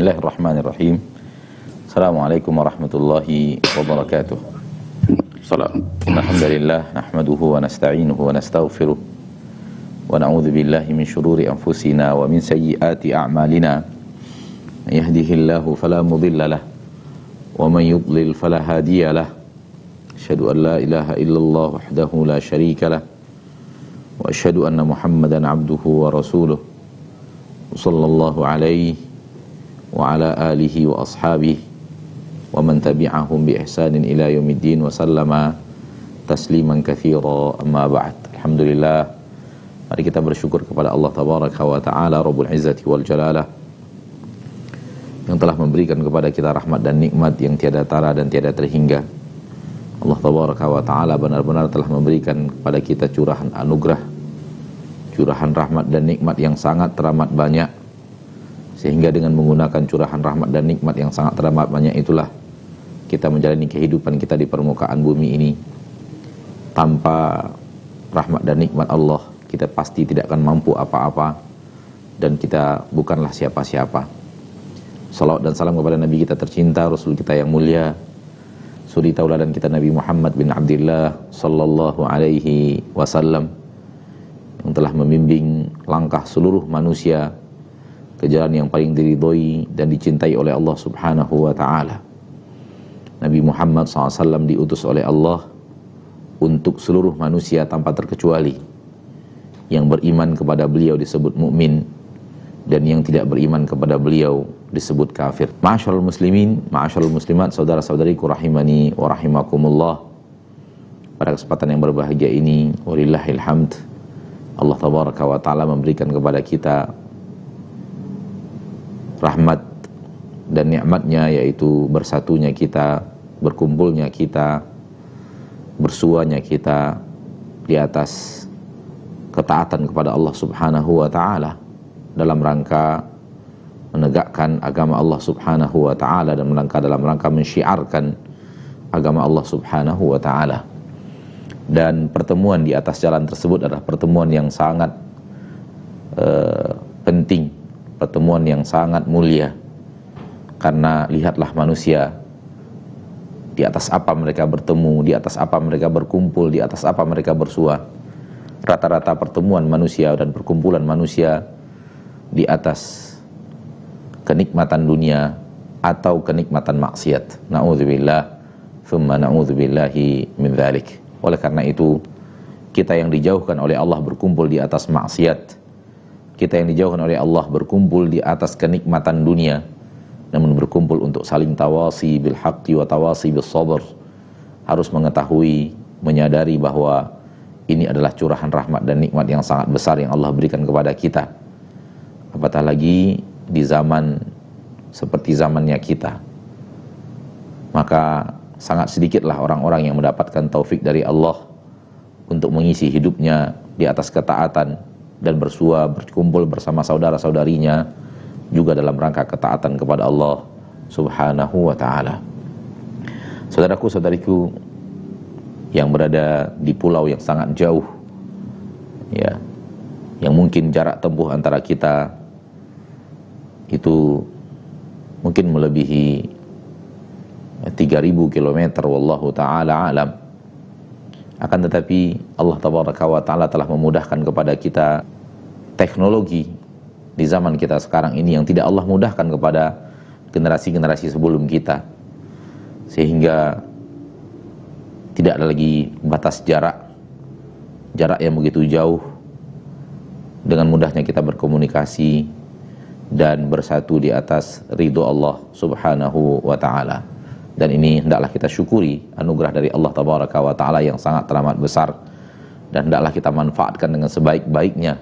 Bismillahirrahmanirrahim. Assalamualaikum warahmatullahi wabarakatuh. Salam. Alhamdulillah nahmaduhu wa nasta'inuhu wa nastaghfiruh wa na'udzu billahi min shururi anfusina wa min sayyiati a'malina. Yahdihillahu fala mudilla lah wa man yudlil fala hadiya lah. Asyhadu an la ilaha illallah wahdahu la syarika lah wa asyhadu anna Muhammadan 'abduhu wa rasuluh. Sallallahu alaihi wa ala alihi wa ashabihi wa man tabi'ahum bi ihsanin ila yaumiddin wa sallama tasliman katsira amma ba'd. Alhamdulillah. Mari kita bersyukur kepada Allah tabaraka wa taala rabbul izzati wal jalalah yang telah memberikan kepada kita rahmat dan nikmat yang tiada tara dan tiada terhingga. Allah tabaraka wa taala benar-benar telah memberikan kepada kita curahan anugerah curahan rahmat dan nikmat yang sangat teramat banyak sehingga dengan menggunakan curahan rahmat dan nikmat yang sangat teramat banyak itulah kita menjalani kehidupan kita di permukaan bumi ini. Tanpa rahmat dan nikmat Allah, kita pasti tidak akan mampu apa-apa dan kita bukanlah siapa-siapa. Salawat dan salam kepada Nabi kita tercinta, Rasul kita yang mulia, suri tauladan kita Nabi Muhammad bin Abdullah sallallahu alaihi wasallam yang telah membimbing langkah seluruh manusia ke jalan yang paling diridhoi dan dicintai oleh Allah Subhanahu wa taala. Nabi Muhammad SAW diutus oleh Allah untuk seluruh manusia tanpa terkecuali. Yang beriman kepada beliau disebut mukmin dan yang tidak beriman kepada beliau disebut kafir. Ma'asyiral muslimin, ma'asyiral muslimat, saudara-saudariku rahimani wa rahimakumullah. Pada kesempatan yang berbahagia ini, walillahil hamd. Allah tabaraka wa taala memberikan kepada kita rahmat dan nikmatnya yaitu bersatunya kita, berkumpulnya kita, bersuanya kita di atas ketaatan kepada Allah Subhanahu wa taala dalam rangka menegakkan agama Allah Subhanahu wa taala dan melangkah dalam rangka mensyiarkan agama Allah Subhanahu wa taala. Dan pertemuan di atas jalan tersebut adalah pertemuan yang sangat uh, penting pertemuan yang sangat mulia karena lihatlah manusia di atas apa mereka bertemu, di atas apa mereka berkumpul, di atas apa mereka bersua. Rata-rata pertemuan manusia dan perkumpulan manusia di atas kenikmatan dunia atau kenikmatan maksiat. Nauzubillah, thumma na'udzubillahi min dzalik. Oleh karena itu, kita yang dijauhkan oleh Allah berkumpul di atas maksiat, kita yang dijauhkan oleh Allah berkumpul di atas kenikmatan dunia namun berkumpul untuk saling tawasi bil haqqi wa tawasi bil sabr harus mengetahui menyadari bahwa ini adalah curahan rahmat dan nikmat yang sangat besar yang Allah berikan kepada kita. Apatah lagi di zaman seperti zamannya kita maka sangat sedikitlah orang-orang yang mendapatkan taufik dari Allah untuk mengisi hidupnya di atas ketaatan dan bersua berkumpul bersama saudara-saudarinya juga dalam rangka ketaatan kepada Allah Subhanahu wa taala. Saudaraku saudariku yang berada di pulau yang sangat jauh ya yang mungkin jarak tempuh antara kita itu mungkin melebihi 3000 km wallahu taala alam akan tetapi Allah tabaraka wa taala telah memudahkan kepada kita teknologi di zaman kita sekarang ini yang tidak Allah mudahkan kepada generasi-generasi sebelum kita. Sehingga tidak ada lagi batas jarak jarak yang begitu jauh dengan mudahnya kita berkomunikasi dan bersatu di atas ridho Allah Subhanahu wa taala dan ini hendaklah kita syukuri anugerah dari Allah tabaraka wa taala yang sangat teramat besar dan hendaklah kita manfaatkan dengan sebaik-baiknya.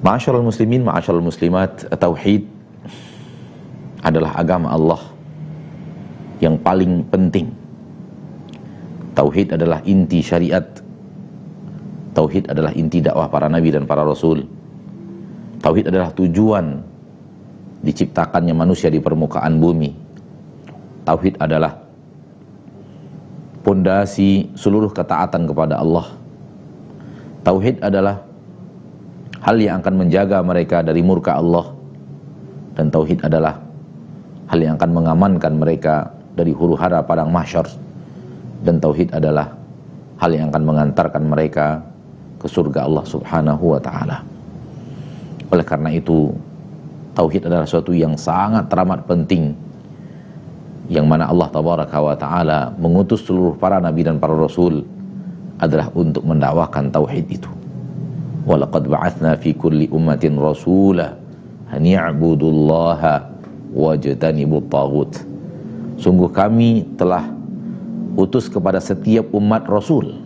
Ma'asyiral muslimin, ma'asyiral muslimat, tauhid adalah agama Allah yang paling penting. Tauhid adalah inti syariat. Tauhid adalah inti dakwah para nabi dan para rasul. Tauhid adalah tujuan diciptakannya manusia di permukaan bumi Tauhid adalah pondasi seluruh ketaatan kepada Allah. Tauhid adalah hal yang akan menjaga mereka dari murka Allah dan tauhid adalah hal yang akan mengamankan mereka dari huru hara padang mahsyar dan tauhid adalah hal yang akan mengantarkan mereka ke surga Allah Subhanahu wa taala. Oleh karena itu, tauhid adalah suatu yang sangat teramat penting yang mana Allah tabaraka wa taala mengutus seluruh para nabi dan para rasul adalah untuk mendakwakan tauhid itu. Walaqad ba'atsna fi kulli ummatin rasula an ya'budullaha wajtanibut taghut. Sungguh kami telah utus kepada setiap umat rasul.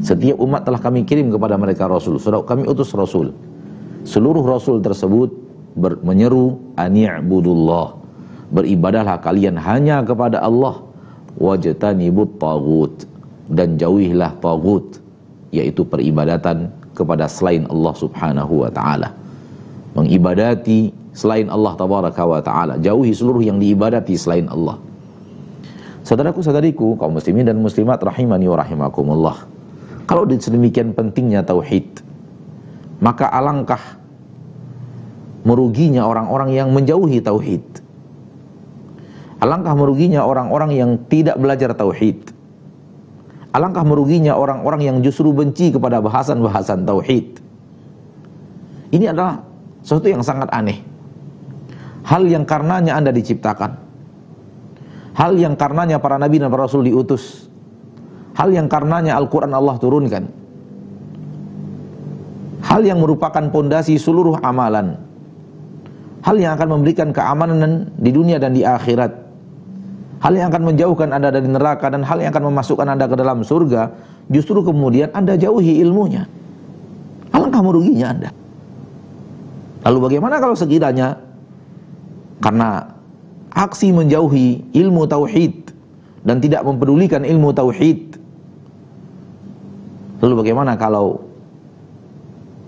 Setiap umat telah kami kirim kepada mereka rasul. Sudah kami utus rasul. Seluruh rasul tersebut menyeru ani'budullah. Beribadahlah kalian hanya kepada Allah wajtanibut tagut dan jauhilah tagut yaitu peribadatan kepada selain Allah Subhanahu wa taala. Mengibadati selain Allah tabaraka wa taala, jauhi seluruh yang diibadati selain Allah. Saudaraku saudariku kaum muslimin dan muslimat rahimani wa rahimakumullah. Kalau sedemikian pentingnya tauhid, maka alangkah meruginya orang-orang yang menjauhi tauhid. Alangkah meruginya orang-orang yang tidak belajar tauhid. Alangkah meruginya orang-orang yang justru benci kepada bahasan-bahasan tauhid. Ini adalah sesuatu yang sangat aneh. Hal yang karenanya Anda diciptakan. Hal yang karenanya para nabi dan para rasul diutus. Hal yang karenanya Al-Quran Allah turunkan. Hal yang merupakan pondasi seluruh amalan. Hal yang akan memberikan keamanan di dunia dan di akhirat. Hal yang akan menjauhkan Anda dari neraka dan hal yang akan memasukkan Anda ke dalam surga. Justru kemudian Anda jauhi ilmunya. Alangkah meruginya Anda. Lalu bagaimana kalau sekiranya karena aksi menjauhi ilmu tauhid dan tidak mempedulikan ilmu tauhid. Lalu bagaimana kalau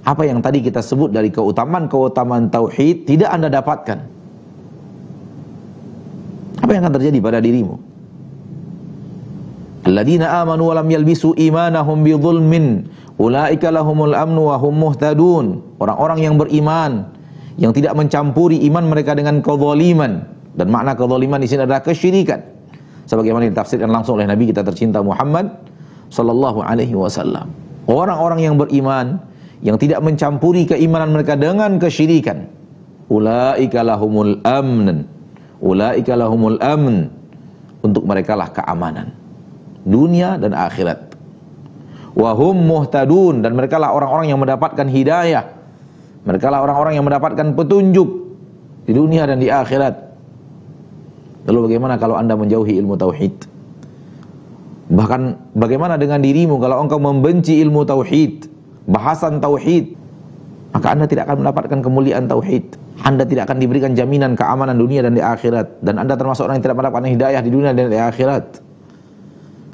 apa yang tadi kita sebut dari keutamaan-keutamaan tauhid tidak Anda dapatkan? Apa yang akan terjadi pada dirimu? Alladzina amanu wa lam yalbisu imanahum bidzulmin ulaika lahumul amnu wa hum muhtadun. Orang-orang yang beriman yang tidak mencampuri iman mereka dengan kezaliman dan makna kezaliman di sini adalah kesyirikan sebagaimana ditafsirkan langsung oleh Nabi kita tercinta Muhammad sallallahu alaihi wasallam orang-orang yang beriman yang tidak mencampuri keimanan mereka dengan kesyirikan ulaika lahumul amn ulaika lahumul amn. Untuk mereka lah keamanan. Dunia dan akhirat. Wahum muhtadun. Dan mereka lah orang-orang yang mendapatkan hidayah. Mereka lah orang-orang yang mendapatkan petunjuk. Di dunia dan di akhirat. Lalu bagaimana kalau anda menjauhi ilmu tauhid? Bahkan bagaimana dengan dirimu kalau engkau membenci ilmu tauhid, bahasan tauhid, maka anda tidak akan mendapatkan kemuliaan tauhid. Anda tidak akan diberikan jaminan keamanan dunia dan di akhirat dan anda termasuk orang yang tidak mendapatkan hidayah di dunia dan di akhirat.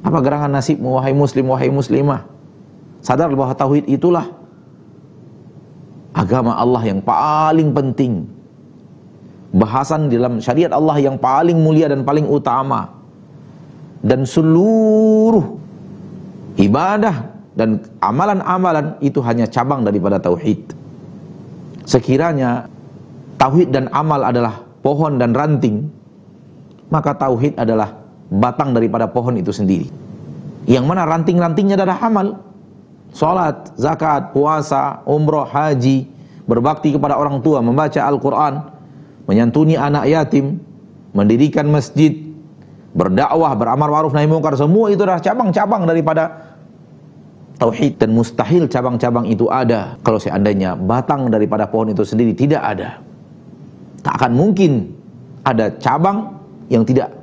Apa gerangan nasibmu wahai muslim wahai muslimah? Sadar bahwa tauhid itulah agama Allah yang paling penting. Bahasan dalam syariat Allah yang paling mulia dan paling utama. Dan seluruh ibadah dan amalan-amalan itu hanya cabang daripada tauhid. Sekiranya tauhid dan amal adalah pohon dan ranting, maka tauhid adalah batang daripada pohon itu sendiri. Yang mana ranting-rantingnya adalah amal. Salat, zakat, puasa, umroh, haji, berbakti kepada orang tua, membaca Al-Quran, menyantuni anak yatim, mendirikan masjid, berdakwah, beramar ma'ruf nahi mungkar, semua itu adalah cabang-cabang daripada tauhid dan mustahil cabang-cabang itu ada kalau seandainya batang daripada pohon itu sendiri tidak ada. Tak akan mungkin ada cabang yang tidak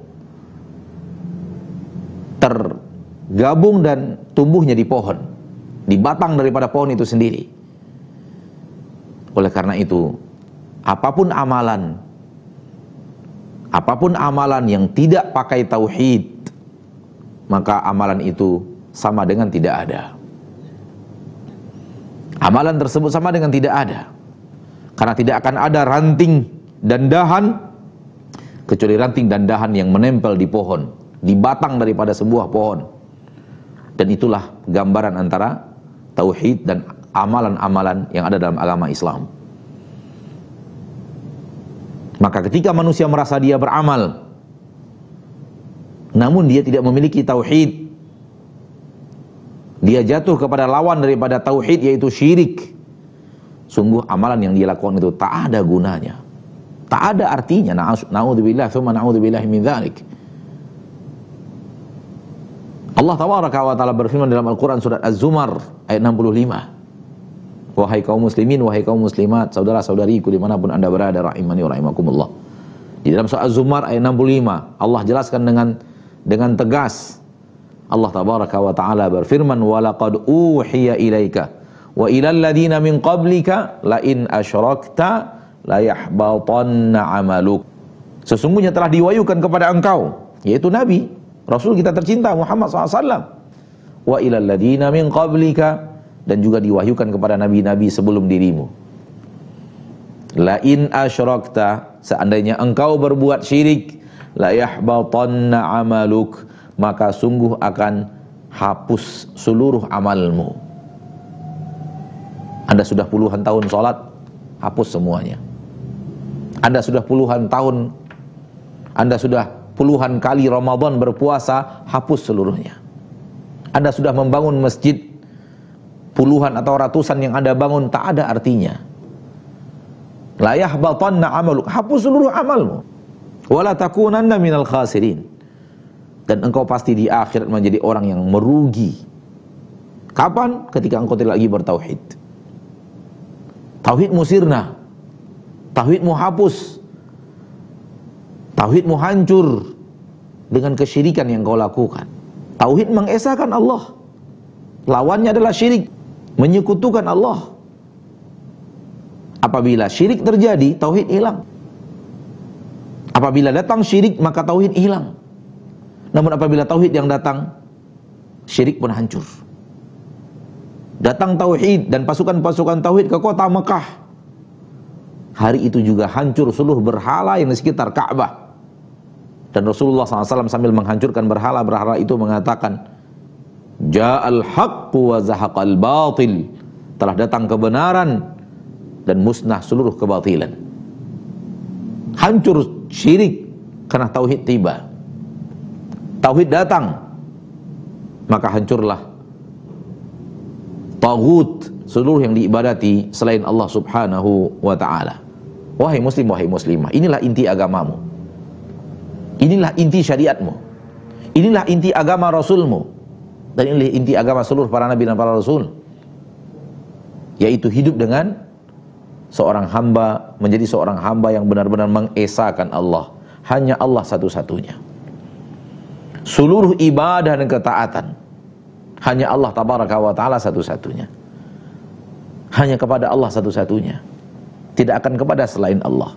tergabung dan tumbuhnya di pohon di batang daripada pohon itu sendiri. Oleh karena itu, apa pun amalan, apa pun amalan yang tidak pakai tauhid, maka amalan itu sama dengan tidak ada. Amalan tersebut sama dengan tidak ada. Karena tidak akan ada ranting dan dahan kecuali ranting dan dahan yang menempel di pohon, di batang daripada sebuah pohon. Dan itulah gambaran antara tauhid dan amalan-amalan yang ada dalam agama Islam. Maka ketika manusia merasa dia beramal, namun dia tidak memiliki tauhid, dia jatuh kepada lawan daripada tauhid yaitu syirik. Sungguh amalan yang dia lakukan itu tak ada gunanya. Tak ada artinya. Na'udzubillah, thumma na'udzubillah min dhalik. Allah tabaraka wa ta'ala berfirman dalam Al-Quran surat Az-Zumar ayat 65. Wahai kaum muslimin, wahai kaum muslimat, saudara-saudariku di mana pun anda berada, rahimani wa rahimakumullah. Di dalam surat Az-Zumar ayat 65, Allah jelaskan dengan dengan tegas. Allah tabaraka wa taala berfirman walaqad uhiya ilaika wa ilal ladina min qablika la in asyrakta la yahbatanna amaluk. Sesungguhnya telah diwayukan kepada engkau yaitu nabi rasul kita tercinta Muhammad SAW wa ilal ladina min qablika dan juga diwahyukan kepada nabi-nabi sebelum dirimu. Lain asyrakta seandainya engkau berbuat syirik la yahbatanna amaluk maka sungguh akan hapus seluruh amalmu. Anda sudah puluhan tahun sholat, hapus semuanya. Anda sudah puluhan tahun, Anda sudah puluhan kali Ramadan berpuasa, hapus seluruhnya. Anda sudah membangun masjid puluhan atau ratusan yang Anda bangun tak ada artinya. Layah batanna amaluk, hapus seluruh amalmu. Wala takunanna minal khasirin. Dan engkau pasti di akhirat menjadi orang yang merugi. Kapan? Ketika engkau tidak lagi bertauhid. Tauhidmu sirna. Tauhidmu hapus. Tauhidmu hancur dengan kesyirikan yang kau lakukan. Tauhid mengesahkan Allah. Lawannya adalah syirik, menyekutukan Allah. Apabila syirik terjadi, tauhid hilang. Apabila datang syirik, maka tauhid hilang. Namun apabila tauhid yang datang, syirik pun hancur. Datang tauhid dan pasukan-pasukan tauhid ke kota Mekah. Hari itu juga hancur seluruh berhala yang di sekitar Ka'bah. Dan Rasulullah SAW sambil menghancurkan berhala-berhala itu mengatakan, Ja'al haqqu wa zahaqal batil. Telah datang kebenaran dan musnah seluruh kebatilan. Hancur syirik karena tauhid tiba. Tauhid datang, maka hancurlah tagut seluruh yang diibadati selain Allah Subhanahu wa taala. Wahai muslim, wahai muslimah, inilah inti agamamu. Inilah inti syariatmu. Inilah inti agama Rasulmu. Dan inilah inti agama seluruh para nabi dan para rasul. Yaitu hidup dengan seorang hamba, menjadi seorang hamba yang benar-benar mengesahkan Allah. Hanya Allah satu-satunya. Seluruh ibadah dan ketaatan hanya Allah tabaraka wa taala satu-satunya. Hanya kepada Allah satu-satunya. Tidak akan kepada selain Allah.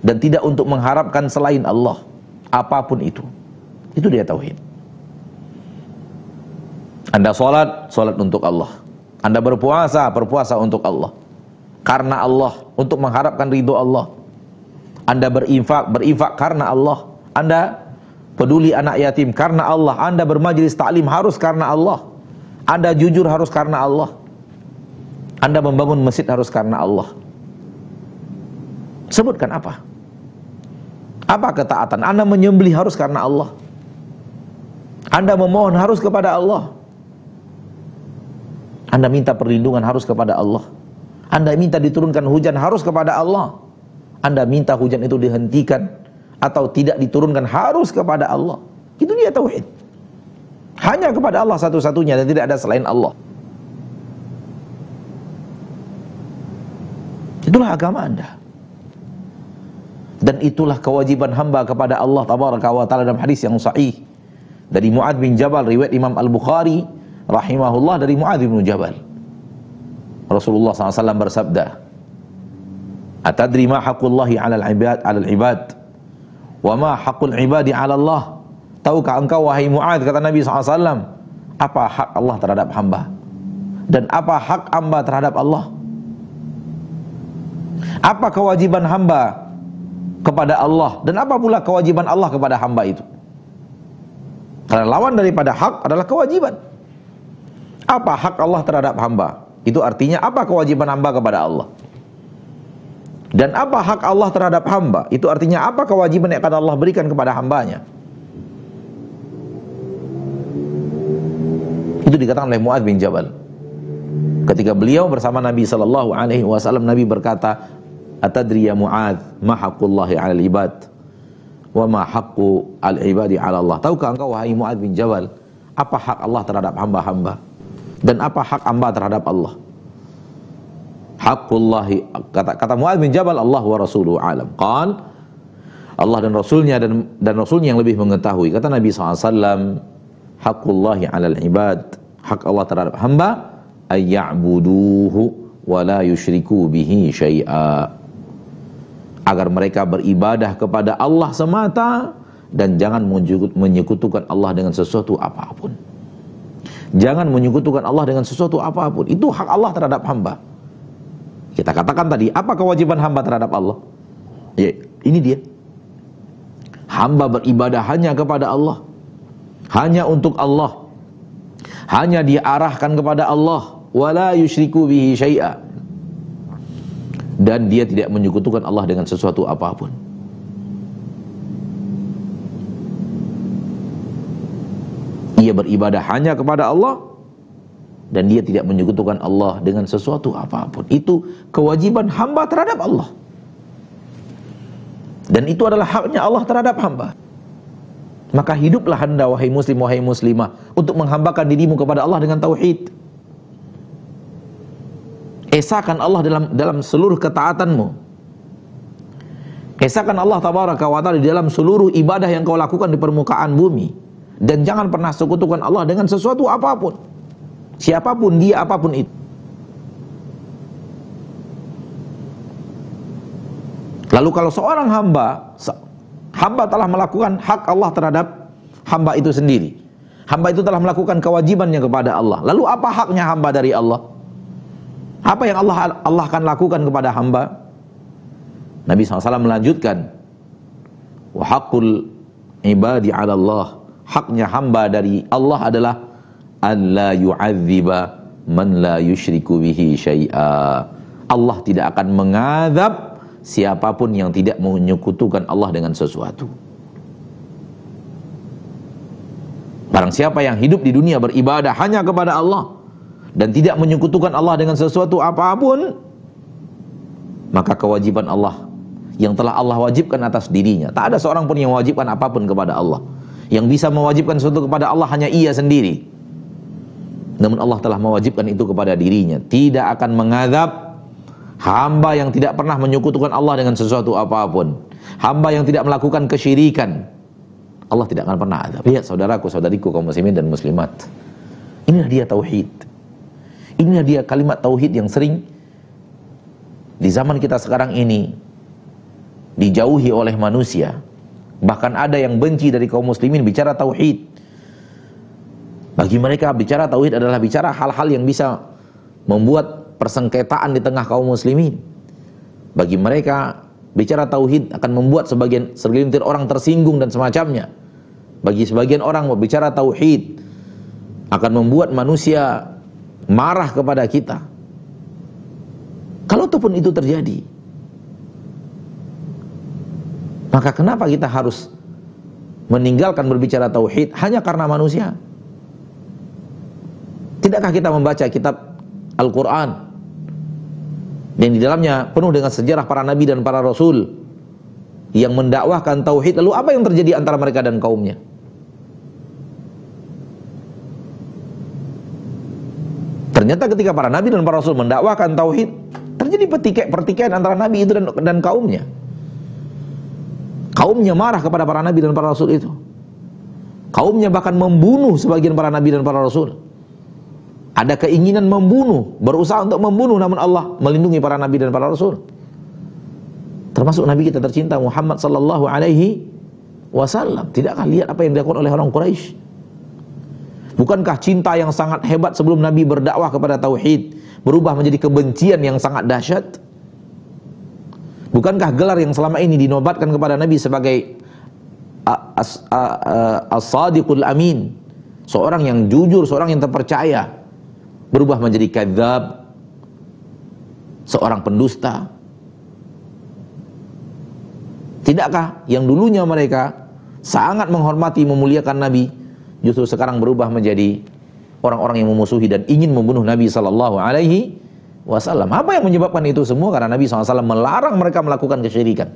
Dan tidak untuk mengharapkan selain Allah apa pun itu. Itu dia tauhid. Anda sholat, sholat untuk Allah. Anda berpuasa, berpuasa untuk Allah. Karena Allah, untuk mengharapkan ridho Allah. Anda berinfak, berinfak karena Allah. Anda peduli anak yatim karena Allah. Anda bermajlis taklim harus karena Allah. Anda jujur harus karena Allah. Anda membangun masjid harus karena Allah. Sebutkan apa? Apa ketaatan? Anda menyembelih harus karena Allah. Anda memohon harus kepada Allah. Anda minta perlindungan harus kepada Allah. Anda minta diturunkan hujan harus kepada Allah. Anda minta hujan itu dihentikan atau tidak diturunkan harus kepada Allah. Itu dia tauhid. Hanya kepada Allah satu-satunya dan tidak ada selain Allah. Itulah agama Anda. Dan itulah kewajiban hamba kepada Allah tabaraka wa taala dalam hadis yang sahih dari Muad bin Jabal riwayat Imam Al-Bukhari rahimahullah dari Muad bin Jabal. Rasulullah SAW bersabda, "Atadri ma haqqullahi 'alal ibad 'alal ibad wa ma haqqul ibadi 'ala Allah?" Tahukah engkau wahai Muad kata Nabi SAW, apa hak Allah terhadap hamba? Dan apa hak hamba terhadap Allah? Apa kewajiban hamba kepada Allah dan apa pula kewajiban Allah kepada hamba itu karena lawan daripada hak adalah kewajiban apa hak Allah terhadap hamba itu artinya apa kewajiban hamba kepada Allah Dan apa hak Allah terhadap hamba? Itu artinya apa kewajiban yang akan Allah berikan kepada hambanya? Itu dikatakan oleh Muadz bin Jabal. Ketika beliau bersama Nabi sallallahu alaihi wasallam Nabi berkata, "Atadri ya Muadz, ma haqqullahi 'alal ibad wa ma haqqu al-ibadi 'ala Allah?" Tahukah engkau wahai Muadz bin Jabal, apa hak Allah terhadap hamba-hamba dan apa hak hamba terhadap Allah? Hakkullahi kata kata Muadz bin Jabal Allah wa rasuluhu alam. Qal Allah dan Rasulnya dan dan Rasulnya yang lebih mengetahui. Kata Nabi SAW, Hakkullahi alal ibad. Hak Allah terhadap hamba, ayya'buduhu wa la yushriku bihi syai'a. Agar mereka beribadah kepada Allah semata dan jangan menyekutukan Allah dengan sesuatu apa pun. Jangan menyekutukan Allah dengan sesuatu apa pun. Itu hak Allah terhadap hamba. Kita katakan tadi, apa kewajiban hamba terhadap Allah? Ya, ini dia. Hamba beribadah hanya kepada Allah. Hanya untuk Allah. Hanya diarahkan kepada Allah. Wala yushriku bihi syai'a. Dan dia tidak menyekutukan Allah dengan sesuatu apa pun. Ia beribadah hanya kepada Allah dan dia tidak menyekutukan Allah dengan sesuatu apa pun. Itu kewajiban hamba terhadap Allah. Dan itu adalah haknya Allah terhadap hamba. Maka hiduplah anda wahai muslim wahai muslimah untuk menghambakan dirimu kepada Allah dengan tauhid. Esakan Allah dalam dalam seluruh ketaatanmu. Esakan Allah tabaraka wa taala di dalam seluruh ibadah yang kau lakukan di permukaan bumi dan jangan pernah sekutukan Allah dengan sesuatu apa pun. Siapa pun dia, apa pun itu. Lalu kalau seorang hamba, hamba telah melakukan hak Allah terhadap hamba itu sendiri. Hamba itu telah melakukan kewajibannya kepada Allah. Lalu apa haknya hamba dari Allah? Apa yang Allah Allah akan lakukan kepada hamba? Nabi SAW melanjutkan, wa haqqul ibadi Allah. Haknya hamba dari Allah adalah an la yu'adziba man la yusyriku bihi syai'a. Allah tidak akan mengadab siapa pun yang tidak menyekutukan Allah dengan sesuatu. Barang siapa yang hidup di dunia beribadah hanya kepada Allah dan tidak menyekutukan Allah dengan sesuatu apa pun, maka kewajiban Allah yang telah Allah wajibkan atas dirinya. Tak ada seorang pun yang mewajibkan apa pun kepada Allah. Yang bisa mewajibkan sesuatu kepada Allah hanya ia sendiri. Namun Allah telah mewajibkan itu kepada dirinya. Tidak akan mengazab hamba yang tidak pernah menyekutukan Allah dengan sesuatu apa pun. Hamba yang tidak melakukan kesyirikan. Allah tidak akan pernah azab. Lihat saudaraku, saudariku kaum muslimin dan muslimat. Inilah dia tauhid. Inilah dia kalimat tauhid yang sering di zaman kita sekarang ini dijauhi oleh manusia. Bahkan ada yang benci dari kaum muslimin bicara tauhid. Bagi mereka bicara tauhid adalah bicara hal-hal yang bisa membuat persengketaan di tengah kaum muslimin. Bagi mereka bicara tauhid akan membuat sebagian segelintir orang tersinggung dan semacamnya. Bagi sebagian orang bicara tauhid akan membuat manusia marah kepada kita. Kalau pun itu terjadi, maka kenapa kita harus meninggalkan berbicara tauhid hanya karena manusia? Tidakkah kita membaca kitab Al-Quran? Yang di dalamnya penuh dengan sejarah para nabi dan para rasul yang mendakwahkan tauhid. Lalu apa yang terjadi antara mereka dan kaumnya? Ternyata ketika para nabi dan para rasul mendakwahkan tauhid terjadi pertikaian antara nabi itu dan, dan kaumnya. Kaumnya marah kepada para nabi dan para rasul itu. Kaumnya bahkan membunuh sebagian para nabi dan para rasul ada keinginan membunuh, berusaha untuk membunuh namun Allah melindungi para nabi dan para rasul. Termasuk nabi kita tercinta Muhammad sallallahu alaihi wasallam. Tidakkah lihat apa yang dilakukan oleh orang Quraisy? Bukankah cinta yang sangat hebat sebelum nabi berdakwah kepada tauhid berubah menjadi kebencian yang sangat dahsyat? Bukankah gelar yang selama ini dinobatkan kepada nabi sebagai as-sadiqul amin, seorang yang jujur, seorang yang terpercaya, berubah menjadi kadzab, seorang pendusta. Tidakkah yang dulunya mereka sangat menghormati, memuliakan Nabi, justru sekarang berubah menjadi orang-orang yang memusuhi dan ingin membunuh Nabi Sallallahu Alaihi Wasallam. Apa yang menyebabkan itu semua? Karena Nabi SAW melarang mereka melakukan kesyirikan.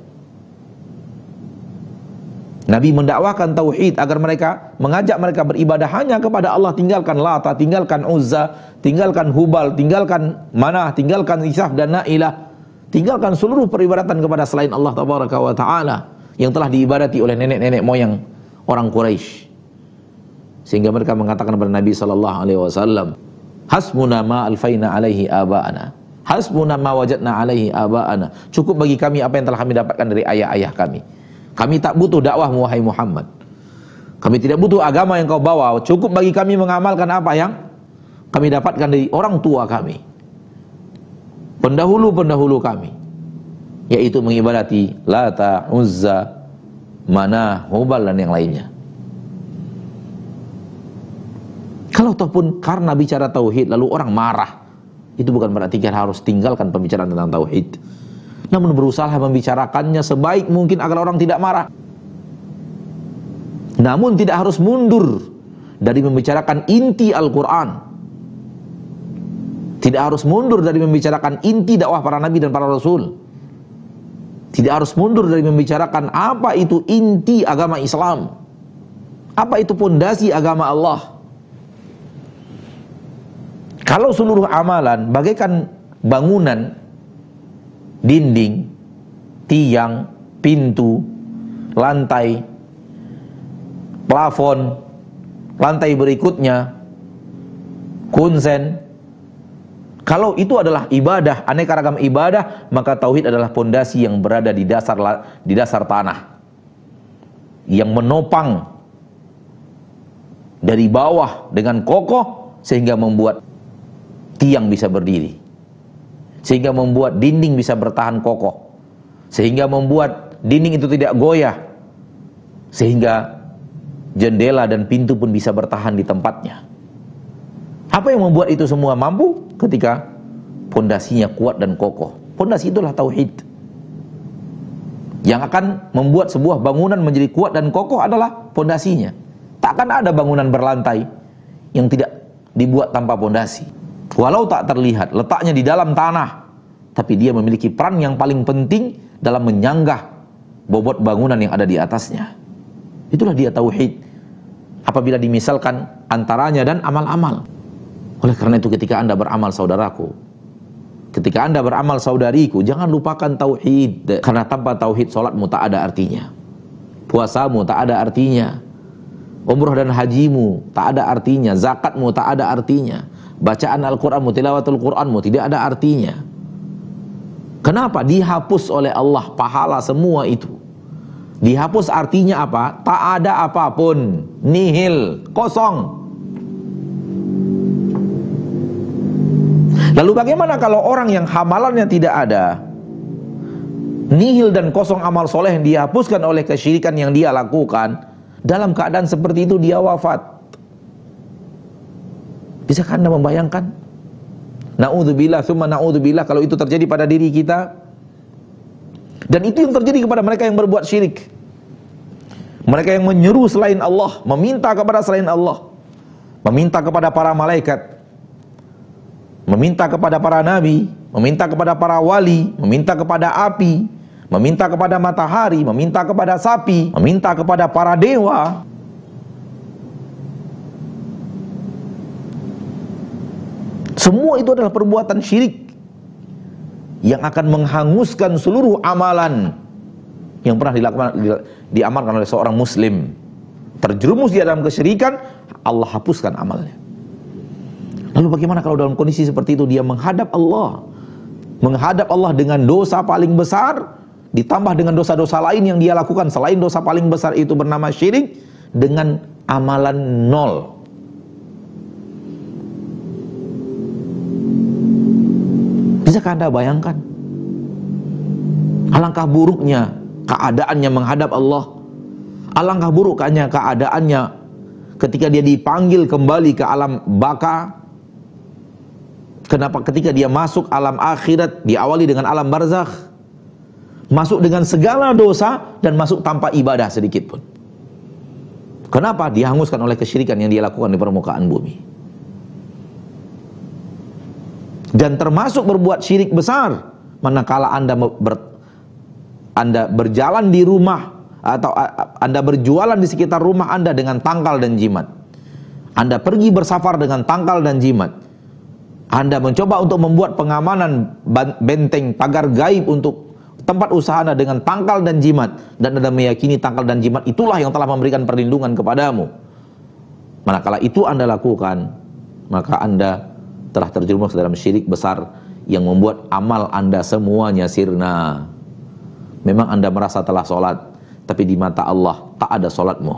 Nabi mendakwakan tauhid agar mereka mengajak mereka beribadah hanya kepada Allah, tinggalkan Lata, tinggalkan Uzza, tinggalkan Hubal, tinggalkan Manah, tinggalkan Isaf dan Nailah. Tinggalkan seluruh peribadatan kepada selain Allah tabaraka wa taala yang telah diibadati oleh nenek-nenek moyang orang Quraisy. Sehingga mereka mengatakan kepada Nabi sallallahu alaihi wasallam, "Hasbuna ma alfaina alaihi aba'ana." Hasbuna ma wajadna alaihi aba'ana. Cukup bagi kami apa yang telah kami dapatkan dari ayah-ayah kami. Kami tak butuh dakwah wahai Muhammad. Kami tidak butuh agama yang kau bawa. Cukup bagi kami mengamalkan apa yang kami dapatkan dari orang tua kami. Pendahulu-pendahulu kami. Yaitu mengibadati Lata, Uzza, Mana, Hubal dan yang lainnya. Kalau ataupun karena bicara tauhid lalu orang marah, itu bukan berarti kita harus tinggalkan pembicaraan tentang tauhid. Namun berusaha membicarakannya sebaik mungkin agar orang tidak marah. Namun tidak harus mundur dari membicarakan inti Al-Quran. Tidak harus mundur dari membicarakan inti dakwah para nabi dan para rasul. Tidak harus mundur dari membicarakan apa itu inti agama Islam. Apa itu pondasi agama Allah. Kalau seluruh amalan bagaikan bangunan, dinding, tiang, pintu, lantai, plafon, lantai berikutnya, kunsen. Kalau itu adalah ibadah, aneka ragam ibadah, maka tauhid adalah pondasi yang berada di dasar di dasar tanah. Yang menopang dari bawah dengan kokoh sehingga membuat tiang bisa berdiri. Sehingga membuat dinding bisa bertahan kokoh. Sehingga membuat dinding itu tidak goyah. Sehingga jendela dan pintu pun bisa bertahan di tempatnya. Apa yang membuat itu semua mampu? Ketika pondasinya kuat dan kokoh. Pondasi itulah tauhid. Yang akan membuat sebuah bangunan menjadi kuat dan kokoh adalah pondasinya. Takkan ada bangunan berlantai yang tidak dibuat tanpa pondasi. Walau tak terlihat, letaknya di dalam tanah, tapi dia memiliki peran yang paling penting dalam menyanggah bobot bangunan yang ada di atasnya. Itulah dia tauhid. Apabila dimisalkan antaranya dan amal-amal. Oleh karena itu ketika Anda beramal saudaraku, ketika Anda beramal saudariku, jangan lupakan tauhid karena tanpa tauhid salatmu tak ada artinya. Puasamu tak ada artinya. Umroh dan hajimu tak ada artinya, zakatmu tak ada artinya bacaan Al-Quranmu, tilawatul Quranmu tidak ada artinya. Kenapa? Dihapus oleh Allah pahala semua itu. Dihapus artinya apa? Tak ada apa pun, nihil, kosong. Lalu bagaimana kalau orang yang hamalannya tidak ada? Nihil dan kosong amal soleh yang dihapuskan oleh kesyirikan yang dia lakukan. Dalam keadaan seperti itu dia wafat. Bisakah Anda membayangkan? Na'udzubillah, summa na'udzubillah kalau itu terjadi pada diri kita. Dan itu yang terjadi kepada mereka yang berbuat syirik. Mereka yang menyeru selain Allah, meminta kepada selain Allah. Meminta kepada para malaikat. Meminta kepada para nabi, meminta kepada para wali, meminta kepada api, meminta kepada matahari, meminta kepada sapi, meminta kepada para dewa. Semua itu adalah perbuatan syirik yang akan menghanguskan seluruh amalan yang pernah dilakukan diamalkan oleh seorang muslim. Terjerumus di dalam kesyirikan, Allah hapuskan amalnya. Lalu bagaimana kalau dalam kondisi seperti itu dia menghadap Allah? Menghadap Allah dengan dosa paling besar ditambah dengan dosa-dosa lain yang dia lakukan selain dosa paling besar itu bernama syirik dengan amalan nol. Bisakah Anda bayangkan? Alangkah buruknya keadaannya menghadap Allah. Alangkah buruknya keadaannya ketika dia dipanggil kembali ke alam baka. Kenapa ketika dia masuk alam akhirat diawali dengan alam barzakh. Masuk dengan segala dosa dan masuk tanpa ibadah sedikit pun. Kenapa? Dihanguskan oleh kesyirikan yang dia lakukan di permukaan bumi. Dan termasuk berbuat syirik besar manakala Anda ber, Anda berjalan di rumah atau Anda berjualan di sekitar rumah Anda dengan tangkal dan jimat. Anda pergi bersafar dengan tangkal dan jimat. Anda mencoba untuk membuat pengamanan benteng pagar gaib untuk tempat usaha Anda dengan tangkal dan jimat dan Anda meyakini tangkal dan jimat itulah yang telah memberikan perlindungan kepadamu. Manakala itu Anda lakukan, maka Anda telah terjerumus dalam syirik besar yang membuat amal Anda semuanya sirna. Memang Anda merasa telah sholat, tapi di mata Allah tak ada sholatmu.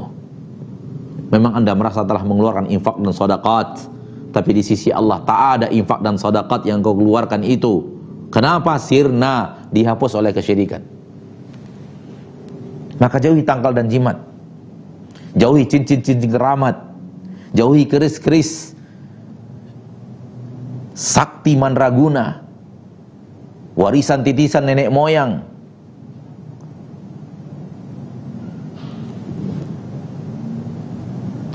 Memang Anda merasa telah mengeluarkan infak dan sodakat, tapi di sisi Allah tak ada infak dan sodakat yang kau keluarkan itu. Kenapa sirna dihapus oleh kesyirikan? Maka jauhi tangkal dan jimat. Jauhi cincin-cincin keramat. Jauhi keris-keris. Sakti mandraguna. Warisan titisan nenek moyang.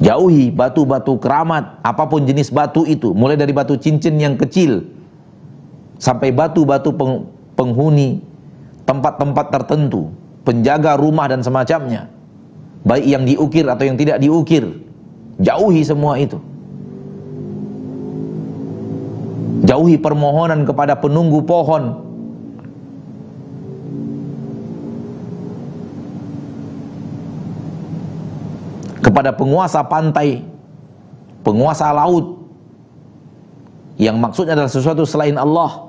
Jauhi batu-batu keramat, apa pun jenis batu itu, mulai dari batu cincin yang kecil sampai batu-batu penghuni tempat-tempat tertentu, penjaga rumah dan semacamnya, baik yang diukir atau yang tidak diukir, jauhi semua itu. Jauhi permohonan kepada penunggu pohon. Kepada penguasa pantai, penguasa laut, yang maksudnya adalah sesuatu selain Allah.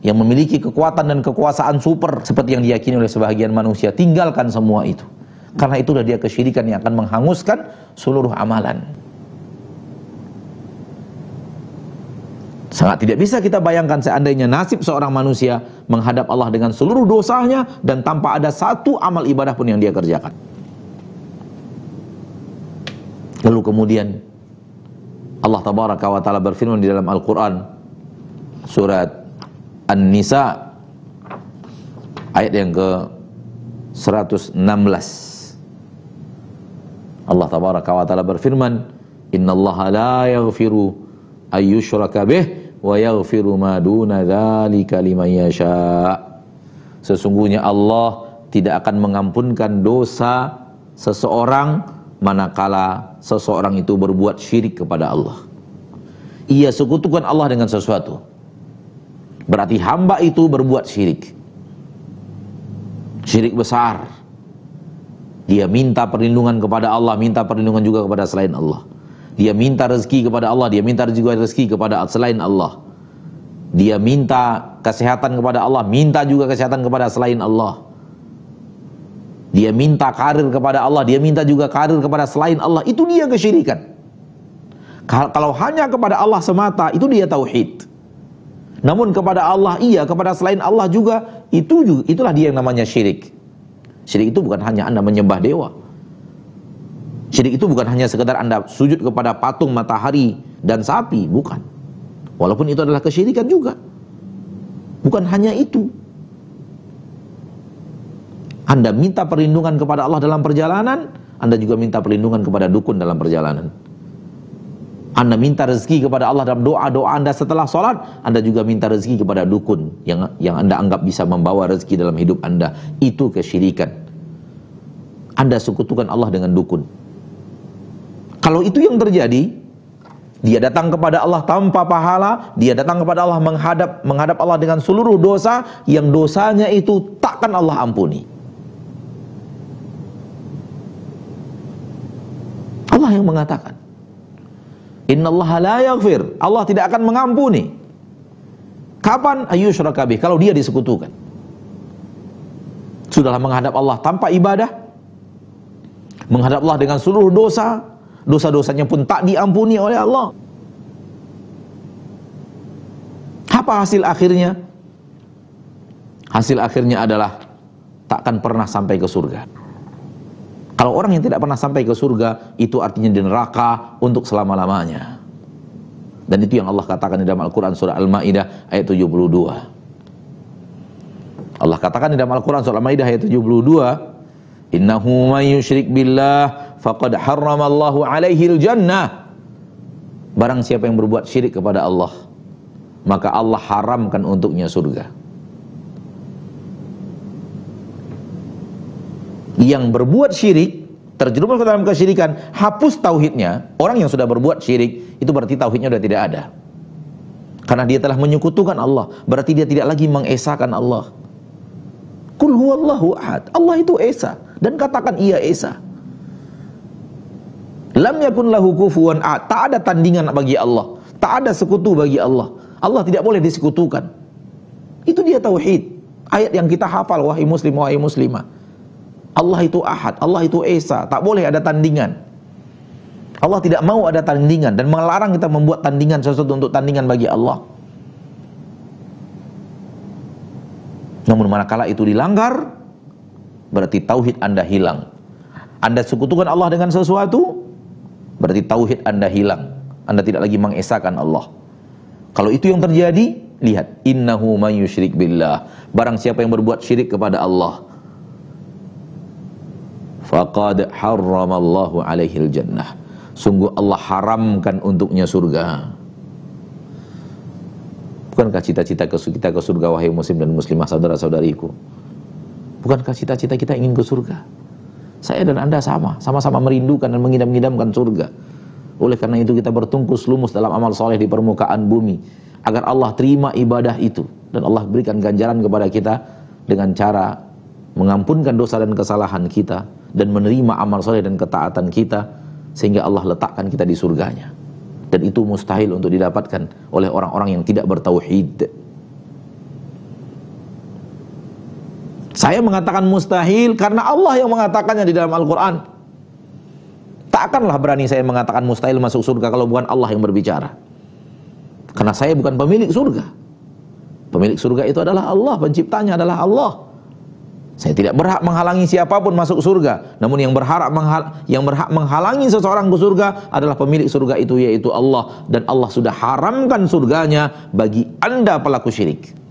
Yang memiliki kekuatan dan kekuasaan super seperti yang diyakini oleh sebagian manusia. Tinggalkan semua itu. Karena itulah dia kesyirikan yang akan menghanguskan seluruh amalan sangat tidak bisa kita bayangkan seandainya nasib seorang manusia menghadap Allah dengan seluruh dosanya dan tanpa ada satu amal ibadah pun yang dia kerjakan. Lalu kemudian Allah tabaraka wa taala berfirman di dalam Al-Qur'an surat An-Nisa ayat yang ke 116 Allah tabaraka wa taala berfirman innallaha la yaghfiru ayyushraka bih wa yaghfiru ma duna dzalika liman yasha sesungguhnya Allah tidak akan mengampunkan dosa seseorang manakala seseorang itu berbuat syirik kepada Allah ia sekutukan Allah dengan sesuatu Berarti hamba itu berbuat syirik. Syirik besar. Dia minta perlindungan kepada Allah, minta perlindungan juga kepada selain Allah. Dia minta rezeki kepada Allah, dia minta juga rezeki kepada selain Allah. Dia minta kesehatan kepada Allah, minta juga kesehatan kepada selain Allah. Dia minta karir kepada Allah, dia minta juga karir kepada selain Allah. Itu dia kesyirikan. Kalau hanya kepada Allah semata, itu dia tauhid. Namun kepada Allah iya, kepada selain Allah juga itu juga itulah dia yang namanya syirik. Syirik itu bukan hanya Anda menyembah dewa. Syirik itu bukan hanya sekedar Anda sujud kepada patung matahari dan sapi, bukan. Walaupun itu adalah kesyirikan juga. Bukan hanya itu. Anda minta perlindungan kepada Allah dalam perjalanan, Anda juga minta perlindungan kepada dukun dalam perjalanan. Anda minta rezeki kepada Allah dalam doa-doa Anda setelah sholat, Anda juga minta rezeki kepada dukun yang yang Anda anggap bisa membawa rezeki dalam hidup Anda. Itu kesyirikan. Anda sekutukan Allah dengan dukun. Kalau itu yang terjadi, dia datang kepada Allah tanpa pahala, dia datang kepada Allah menghadap menghadap Allah dengan seluruh dosa yang dosanya itu takkan Allah ampuni. Allah yang mengatakan Innallaha la yaghfir. Allah tidak akan mengampuni. Kapan ayyusyraka bih? Kalau dia disekutukan. Sudahlah menghadap Allah tanpa ibadah. Menghadap Allah dengan seluruh dosa. Dosa-dosanya pun tak diampuni oleh Allah. Apa hasil akhirnya? Hasil akhirnya adalah takkan pernah sampai ke surga. Kalau orang yang tidak pernah sampai ke surga, itu artinya di neraka untuk selama-lamanya. Dan itu yang Allah katakan di dalam Al-Quran surah Al-Ma'idah ayat 72. Allah katakan di dalam Al-Quran surah Al-Maidah ayat 72, Innahu man yushrik billah faqad harramallahu alaihi jannah. Barang siapa yang berbuat syirik kepada Allah, maka Allah haramkan untuknya surga. Yang berbuat syirik terjerumus ke dalam kesyirikan, hapus tauhidnya. Orang yang sudah berbuat syirik itu berarti tauhidnya sudah tidak ada. Karena dia telah menyekutukan Allah, berarti dia tidak lagi mengesahkan Allah. Kul huwallahu ahad. Allah itu esa dan katakan ia esa. Lam yakun lahu kufuwan. Tak ada tandingan bagi Allah. Tak ada sekutu bagi Allah. Allah tidak boleh disekutukan. Itu dia tauhid. Ayat yang kita hafal wahai muslim wahai muslimah. Allah itu ahad, Allah itu esa, tak boleh ada tandingan. Allah tidak mau ada tandingan dan melarang kita membuat tandingan sesuatu untuk tandingan bagi Allah. Namun manakala itu dilanggar, berarti tauhid Anda hilang. Anda sekutukan Allah dengan sesuatu, berarti tauhid Anda hilang. Anda tidak lagi mengesahkan Allah. Kalau itu yang terjadi, lihat innahu may yusyrik billah. Barang siapa yang berbuat syirik kepada Allah, faqad harramallahu alaihi jannah. Sungguh Allah haramkan untuknya surga. Bukankah cita-cita kita ke surga wahai muslim dan muslimah saudara-saudariku? Bukankah cita-cita kita ingin ke surga? Saya dan Anda sama, sama-sama merindukan dan mengidam-ngidamkan surga. Oleh karena itu kita bertungkus lumus dalam amal soleh di permukaan bumi agar Allah terima ibadah itu dan Allah berikan ganjaran kepada kita dengan cara mengampunkan dosa dan kesalahan kita dan menerima amal soleh dan ketaatan kita sehingga Allah letakkan kita di surganya dan itu mustahil untuk didapatkan oleh orang-orang yang tidak bertauhid saya mengatakan mustahil karena Allah yang mengatakannya di dalam Al-Quran. Tak akanlah berani saya mengatakan mustahil masuk surga kalau bukan Allah yang berbicara. Karena saya bukan pemilik surga. Pemilik surga itu adalah Allah penciptanya adalah Allah. Saya tidak berhak menghalangi siapa pun masuk surga. Namun yang menghal yang berhak menghalangi seseorang ke surga adalah pemilik surga itu yaitu Allah. Dan Allah sudah haramkan surganya bagi Anda pelaku syirik.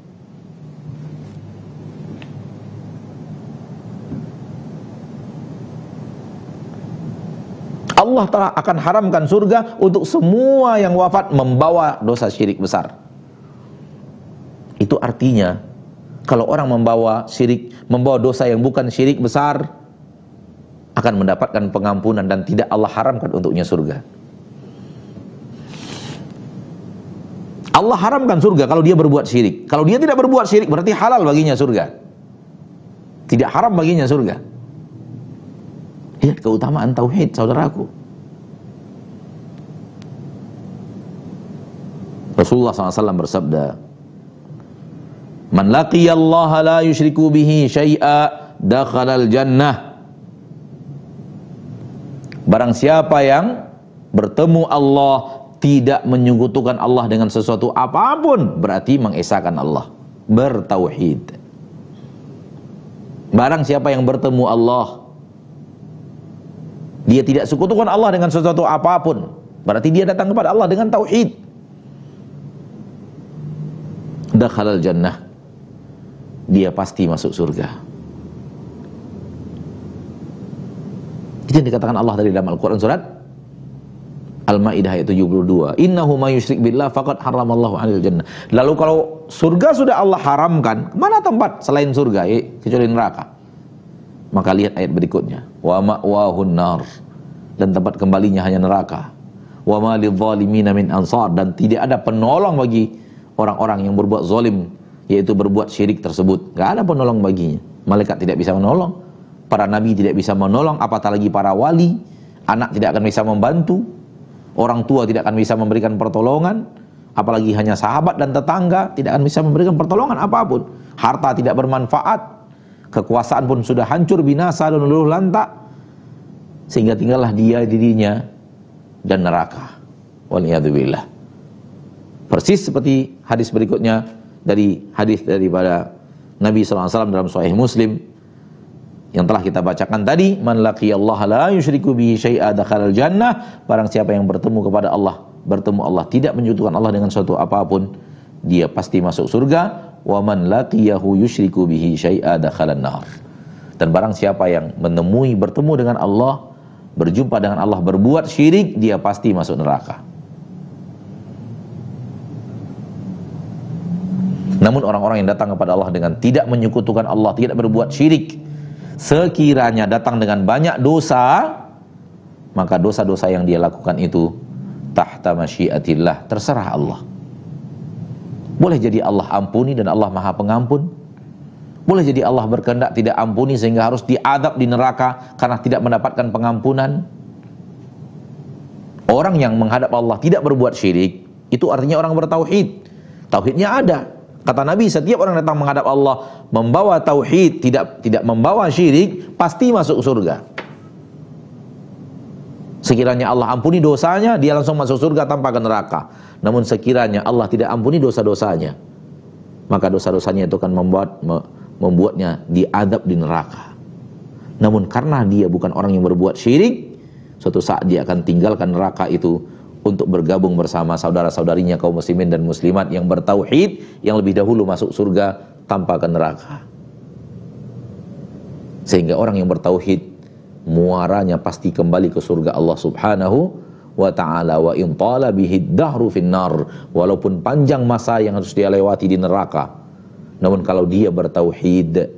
Allah telah akan haramkan surga untuk semua yang wafat membawa dosa syirik besar. Itu artinya kalau orang membawa syirik, membawa dosa yang bukan syirik besar, akan mendapatkan pengampunan dan tidak Allah haramkan untuknya surga. Allah haramkan surga kalau dia berbuat syirik. Kalau dia tidak berbuat syirik berarti halal baginya surga. Tidak haram baginya surga. Lihat keutamaan tauhid saudaraku. Rasulullah SAW bersabda, Man laqiyallaha la yushriku bihi syai'a dakhalal jannah. Barang siapa yang bertemu Allah tidak menyekutukan Allah dengan sesuatu apa pun berarti mengesahkan Allah, bertauhid. Barang siapa yang bertemu Allah dia tidak sekutukan Allah dengan sesuatu apa pun berarti dia datang kepada Allah dengan tauhid. Dakhalal jannah dia pasti masuk surga. Itu yang dikatakan Allah dari dalam Al-Quran surat Al-Ma'idah ayat 72. Innahu ma yusyrik billah faqad haramallahu 'alal jannah. Lalu kalau surga sudah Allah haramkan, mana tempat selain surga eh, kecuali neraka? Maka lihat ayat berikutnya. Wa ma'wahun nar. Dan tempat kembalinya hanya neraka. Wa ma lidzalimina min ansar dan tidak ada penolong bagi orang-orang yang berbuat zalim yaitu berbuat syirik tersebut. Gak ada penolong baginya. Malaikat tidak bisa menolong, para nabi tidak bisa menolong, apatah lagi para wali, anak tidak akan bisa membantu, orang tua tidak akan bisa memberikan pertolongan, apalagi hanya sahabat dan tetangga tidak akan bisa memberikan pertolongan apa pun. Harta tidak bermanfaat, kekuasaan pun sudah hancur binasa dan luluh lantak, sehingga tinggallah dia dirinya dan neraka. Waliyadzubillah. Persis seperti hadis berikutnya dari hadis daripada Nabi SAW dalam Sahih Muslim yang telah kita bacakan tadi man Allah la yusyriku bihi syai'a jannah barang siapa yang bertemu kepada Allah bertemu Allah tidak menyekutukan Allah dengan suatu apa pun dia pasti masuk surga wa man laqiyahu yusyriku bihi syai'a. Dan barang siapa yang menemui bertemu dengan Allah, berjumpa dengan Allah berbuat syirik, dia pasti masuk neraka. Namun orang-orang yang datang kepada Allah dengan tidak menyekutukan Allah, tidak berbuat syirik, sekiranya datang dengan banyak dosa, maka dosa-dosa yang dia lakukan itu tahta masyiatillah, terserah Allah. Boleh jadi Allah ampuni dan Allah maha pengampun. Boleh jadi Allah berkehendak tidak ampuni sehingga harus diadab di neraka karena tidak mendapatkan pengampunan. Orang yang menghadap Allah tidak berbuat syirik, itu artinya orang bertauhid. Tauhidnya ada. Kata Nabi, setiap orang datang menghadap Allah membawa tauhid, tidak tidak membawa syirik, pasti masuk surga. Sekiranya Allah ampuni dosanya, dia langsung masuk surga tanpa ke neraka. Namun sekiranya Allah tidak ampuni dosa-dosanya, maka dosa-dosanya itu akan membuat membuatnya diadab di neraka. Namun karena dia bukan orang yang berbuat syirik, suatu saat dia akan tinggalkan neraka itu untuk bergabung bersama saudara-saudarinya kaum muslimin dan muslimat yang bertauhid yang lebih dahulu masuk surga tanpa ke neraka. Sehingga orang yang bertauhid muaranya pasti kembali ke surga Allah Subhanahu wa taala wa in tala bihi dahru finnar walaupun panjang masa yang harus dia lewati di neraka. Namun kalau dia bertauhid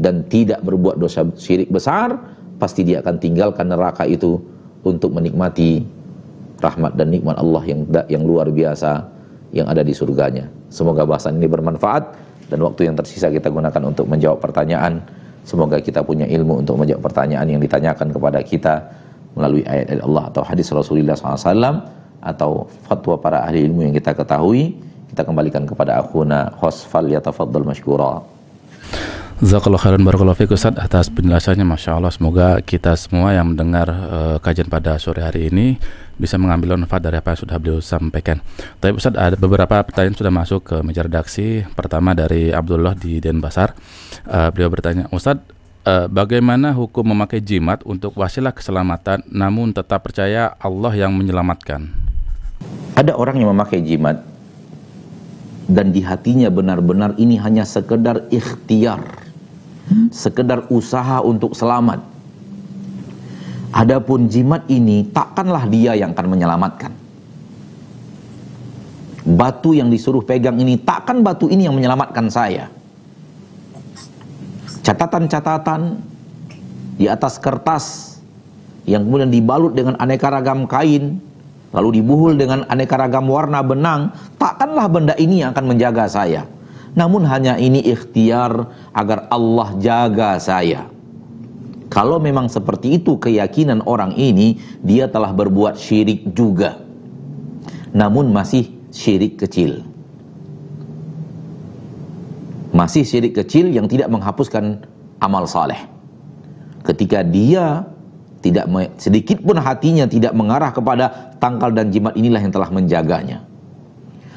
dan tidak berbuat dosa syirik besar, pasti dia akan tinggalkan neraka itu untuk menikmati rahmat dan nikmat Allah yang yang luar biasa yang ada di surganya. Semoga bahasan ini bermanfaat dan waktu yang tersisa kita gunakan untuk menjawab pertanyaan. Semoga kita punya ilmu untuk menjawab pertanyaan yang ditanyakan kepada kita melalui ayat ayat Allah atau hadis Rasulullah SAW atau fatwa para ahli ilmu yang kita ketahui. Kita kembalikan kepada akhuna Khosfal yatafaddal mashkura. Zakallah khairan barakallahu fiik Ustaz atas penjelasannya Masya Allah semoga kita semua yang mendengar uh, kajian pada sore hari ini bisa mengambil manfaat dari apa yang sudah beliau sampaikan. Tapi Ustaz ada beberapa pertanyaan sudah masuk ke meja redaksi. Pertama dari Abdullah di Denpasar. Uh, beliau bertanya, Ustaz uh, bagaimana hukum memakai jimat untuk wasilah keselamatan namun tetap percaya Allah yang menyelamatkan? Ada orang yang memakai jimat dan di hatinya benar-benar ini hanya sekedar ikhtiar sekedar usaha untuk selamat. Adapun jimat ini takkanlah dia yang akan menyelamatkan. Batu yang disuruh pegang ini takkan batu ini yang menyelamatkan saya. Catatan-catatan di atas kertas yang kemudian dibalut dengan aneka ragam kain, lalu dibuhul dengan aneka ragam warna benang, takkanlah benda ini yang akan menjaga saya. Namun hanya ini ikhtiar agar Allah jaga saya. Kalau memang seperti itu keyakinan orang ini, dia telah berbuat syirik juga. Namun masih syirik kecil. Masih syirik kecil yang tidak menghapuskan amal saleh. Ketika dia tidak sedikit pun hatinya tidak mengarah kepada tangkal dan jimat inilah yang telah menjaganya.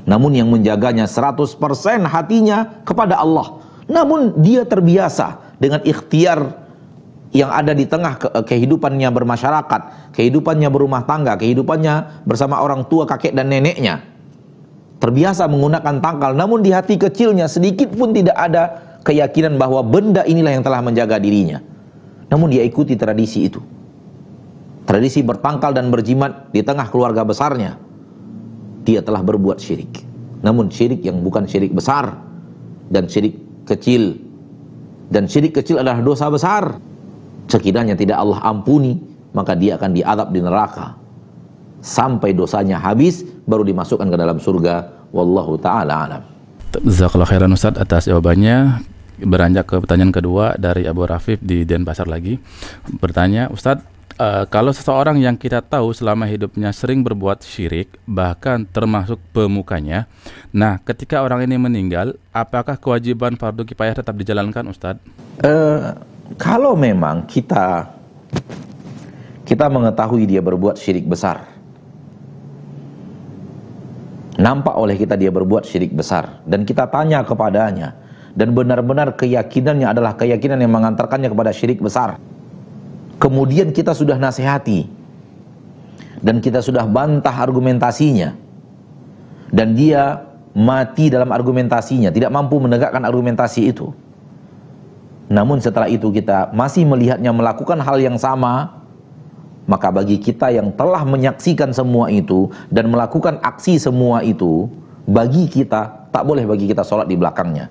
Namun yang menjaganya 100% hatinya kepada Allah. Namun dia terbiasa dengan ikhtiar yang ada di tengah ke kehidupannya bermasyarakat, kehidupannya berumah tangga, kehidupannya bersama orang tua, kakek dan neneknya. Terbiasa menggunakan tangkal, namun di hati kecilnya sedikit pun tidak ada keyakinan bahwa benda inilah yang telah menjaga dirinya. Namun dia ikuti tradisi itu. Tradisi bertangkal dan berjimat di tengah keluarga besarnya dia telah berbuat syirik. Namun syirik yang bukan syirik besar dan syirik kecil dan syirik kecil adalah dosa besar. Sekiranya tidak Allah ampuni, maka dia akan diadab di neraka. Sampai dosanya habis baru dimasukkan ke dalam surga. Wallahu taala alam. Khairan Ustaz atas jawabannya. Beranjak ke pertanyaan kedua dari Abu Rafif di Denpasar lagi. Bertanya, Ustadz, Uh, kalau seseorang yang kita tahu selama hidupnya sering berbuat syirik, bahkan termasuk pemukanya, nah ketika orang ini meninggal, apakah kewajiban fardu kifayah tetap dijalankan, Ustadz? Uh, kalau memang kita kita mengetahui dia berbuat syirik besar, nampak oleh kita dia berbuat syirik besar, dan kita tanya kepadanya, dan benar-benar keyakinannya adalah keyakinan yang mengantarkannya kepada syirik besar kemudian kita sudah nasihati dan kita sudah bantah argumentasinya dan dia mati dalam argumentasinya, tidak mampu menegakkan argumentasi itu. Namun setelah itu kita masih melihatnya melakukan hal yang sama, maka bagi kita yang telah menyaksikan semua itu dan melakukan aksi semua itu, bagi kita tak boleh bagi kita sholat di belakangnya.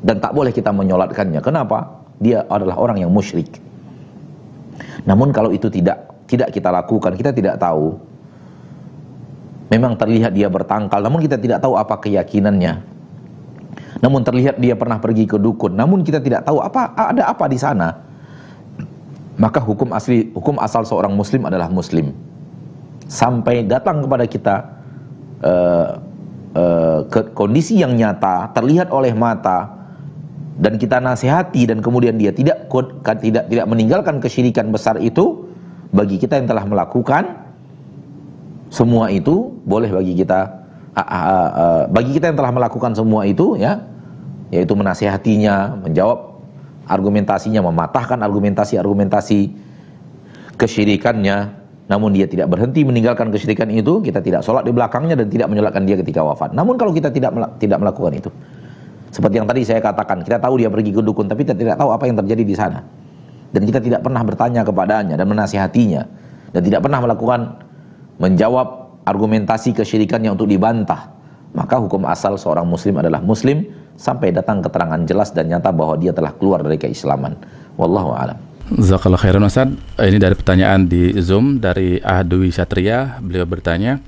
Dan tak boleh kita menyolatkannya. Kenapa? Dia adalah orang yang musyrik. Namun kalau itu tidak tidak kita lakukan, kita tidak tahu. Memang terlihat dia bertangkal, namun kita tidak tahu apa keyakinannya. Namun terlihat dia pernah pergi ke dukun, namun kita tidak tahu apa ada apa di sana. Maka hukum asli, hukum asal seorang muslim adalah muslim. Sampai datang kepada kita uh, uh, ke kondisi yang nyata, terlihat oleh mata, dan kita nasihati dan kemudian dia tidak tidak tidak meninggalkan kesyirikan besar itu bagi kita yang telah melakukan semua itu boleh bagi kita bagi kita yang telah melakukan semua itu ya yaitu menasihatinya, menjawab argumentasinya, mematahkan argumentasi-argumentasi kesyirikannya, namun dia tidak berhenti meninggalkan kesyirikan itu, kita tidak sholat di belakangnya dan tidak menyolatkan dia ketika wafat. Namun kalau kita tidak tidak melakukan itu, seperti yang tadi saya katakan, kita tahu dia pergi ke dukun, tapi kita tidak tahu apa yang terjadi di sana. Dan kita tidak pernah bertanya kepadanya dan menasihatinya. Dan tidak pernah melakukan menjawab argumentasi kesyirikannya untuk dibantah. Maka hukum asal seorang muslim adalah muslim sampai datang keterangan jelas dan nyata bahwa dia telah keluar dari keislaman. Wallahu a'lam. Zakallah khairan Ustaz. Ini dari pertanyaan di Zoom dari Ahadwi Satria. Beliau bertanya,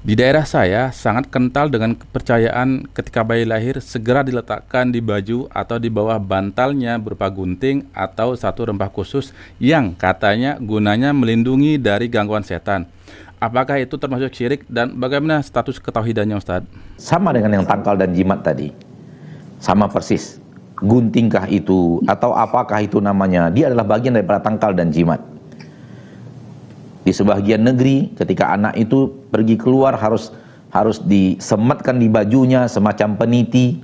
di daerah saya sangat kental dengan kepercayaan ketika bayi lahir segera diletakkan di baju atau di bawah bantalnya berupa gunting atau satu rempah khusus yang katanya gunanya melindungi dari gangguan setan. Apakah itu termasuk syirik dan bagaimana status ketauhidannya Ustaz? Sama dengan yang tangkal dan jimat tadi sama persis. Guntingkah itu atau apakah itu namanya? Dia adalah bagian daripada tangkal dan jimat. Di sebagian negeri ketika anak itu pergi keluar harus harus disematkan di bajunya semacam peniti.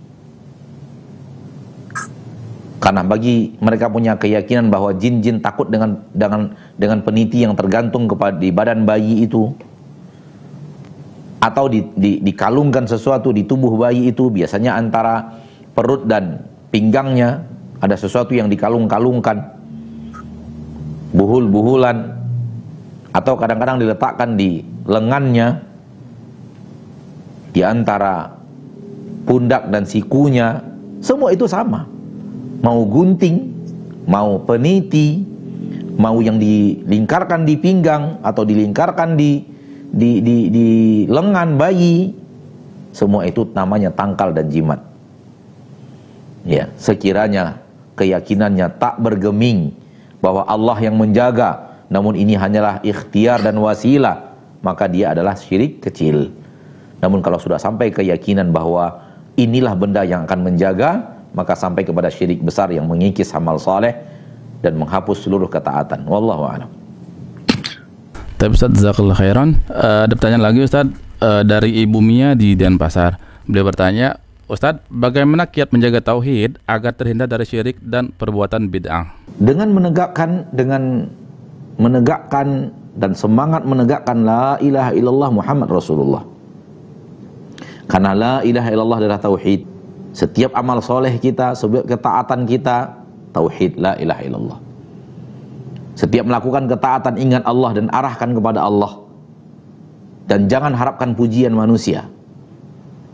Karena bagi mereka punya keyakinan bahwa jin-jin takut dengan dengan dengan peniti yang tergantung kepada di badan bayi itu. Atau di, di, dikalungkan sesuatu di tubuh bayi itu biasanya antara perut dan pinggangnya ada sesuatu yang dikalung-kalungkan. Buhul-buhulan atau kadang-kadang diletakkan di lengannya di antara pundak dan sikunya semua itu sama. Mau gunting mau peniti mau yang dilingkarkan di pinggang atau dilingkarkan di di di, di lengan bayi semua itu namanya tangkal dan jimat. Ya sekiranya keyakinannya tak bergeming bahwa Allah yang menjaga namun ini hanyalah ikhtiar dan wasilah. Maka dia adalah syirik kecil. Namun kalau sudah sampai keyakinan bahwa inilah benda yang akan menjaga maka sampai kepada syirik besar yang mengikis amal saleh dan menghapus seluruh ketaatan. Wallahu a'lam. Tapi Ustaz Zakallah Khairan. Uh, ada pertanyaan lagi Ustaz. Uh, dari Ibu Mia di Denpasar. Beliau bertanya Ustadz, bagaimana kiat menjaga tauhid agar terhindar dari syirik dan perbuatan bid'ah? Dengan menegakkan dengan menegakkan dan semangat menegakkan la ilaha illallah Muhammad Rasulullah. Karena la ilaha illallah adalah tauhid. Setiap amal soleh kita, setiap ketaatan kita, tauhid la ilaha illallah. Setiap melakukan ketaatan ingat Allah dan arahkan kepada Allah. Dan jangan harapkan pujian manusia.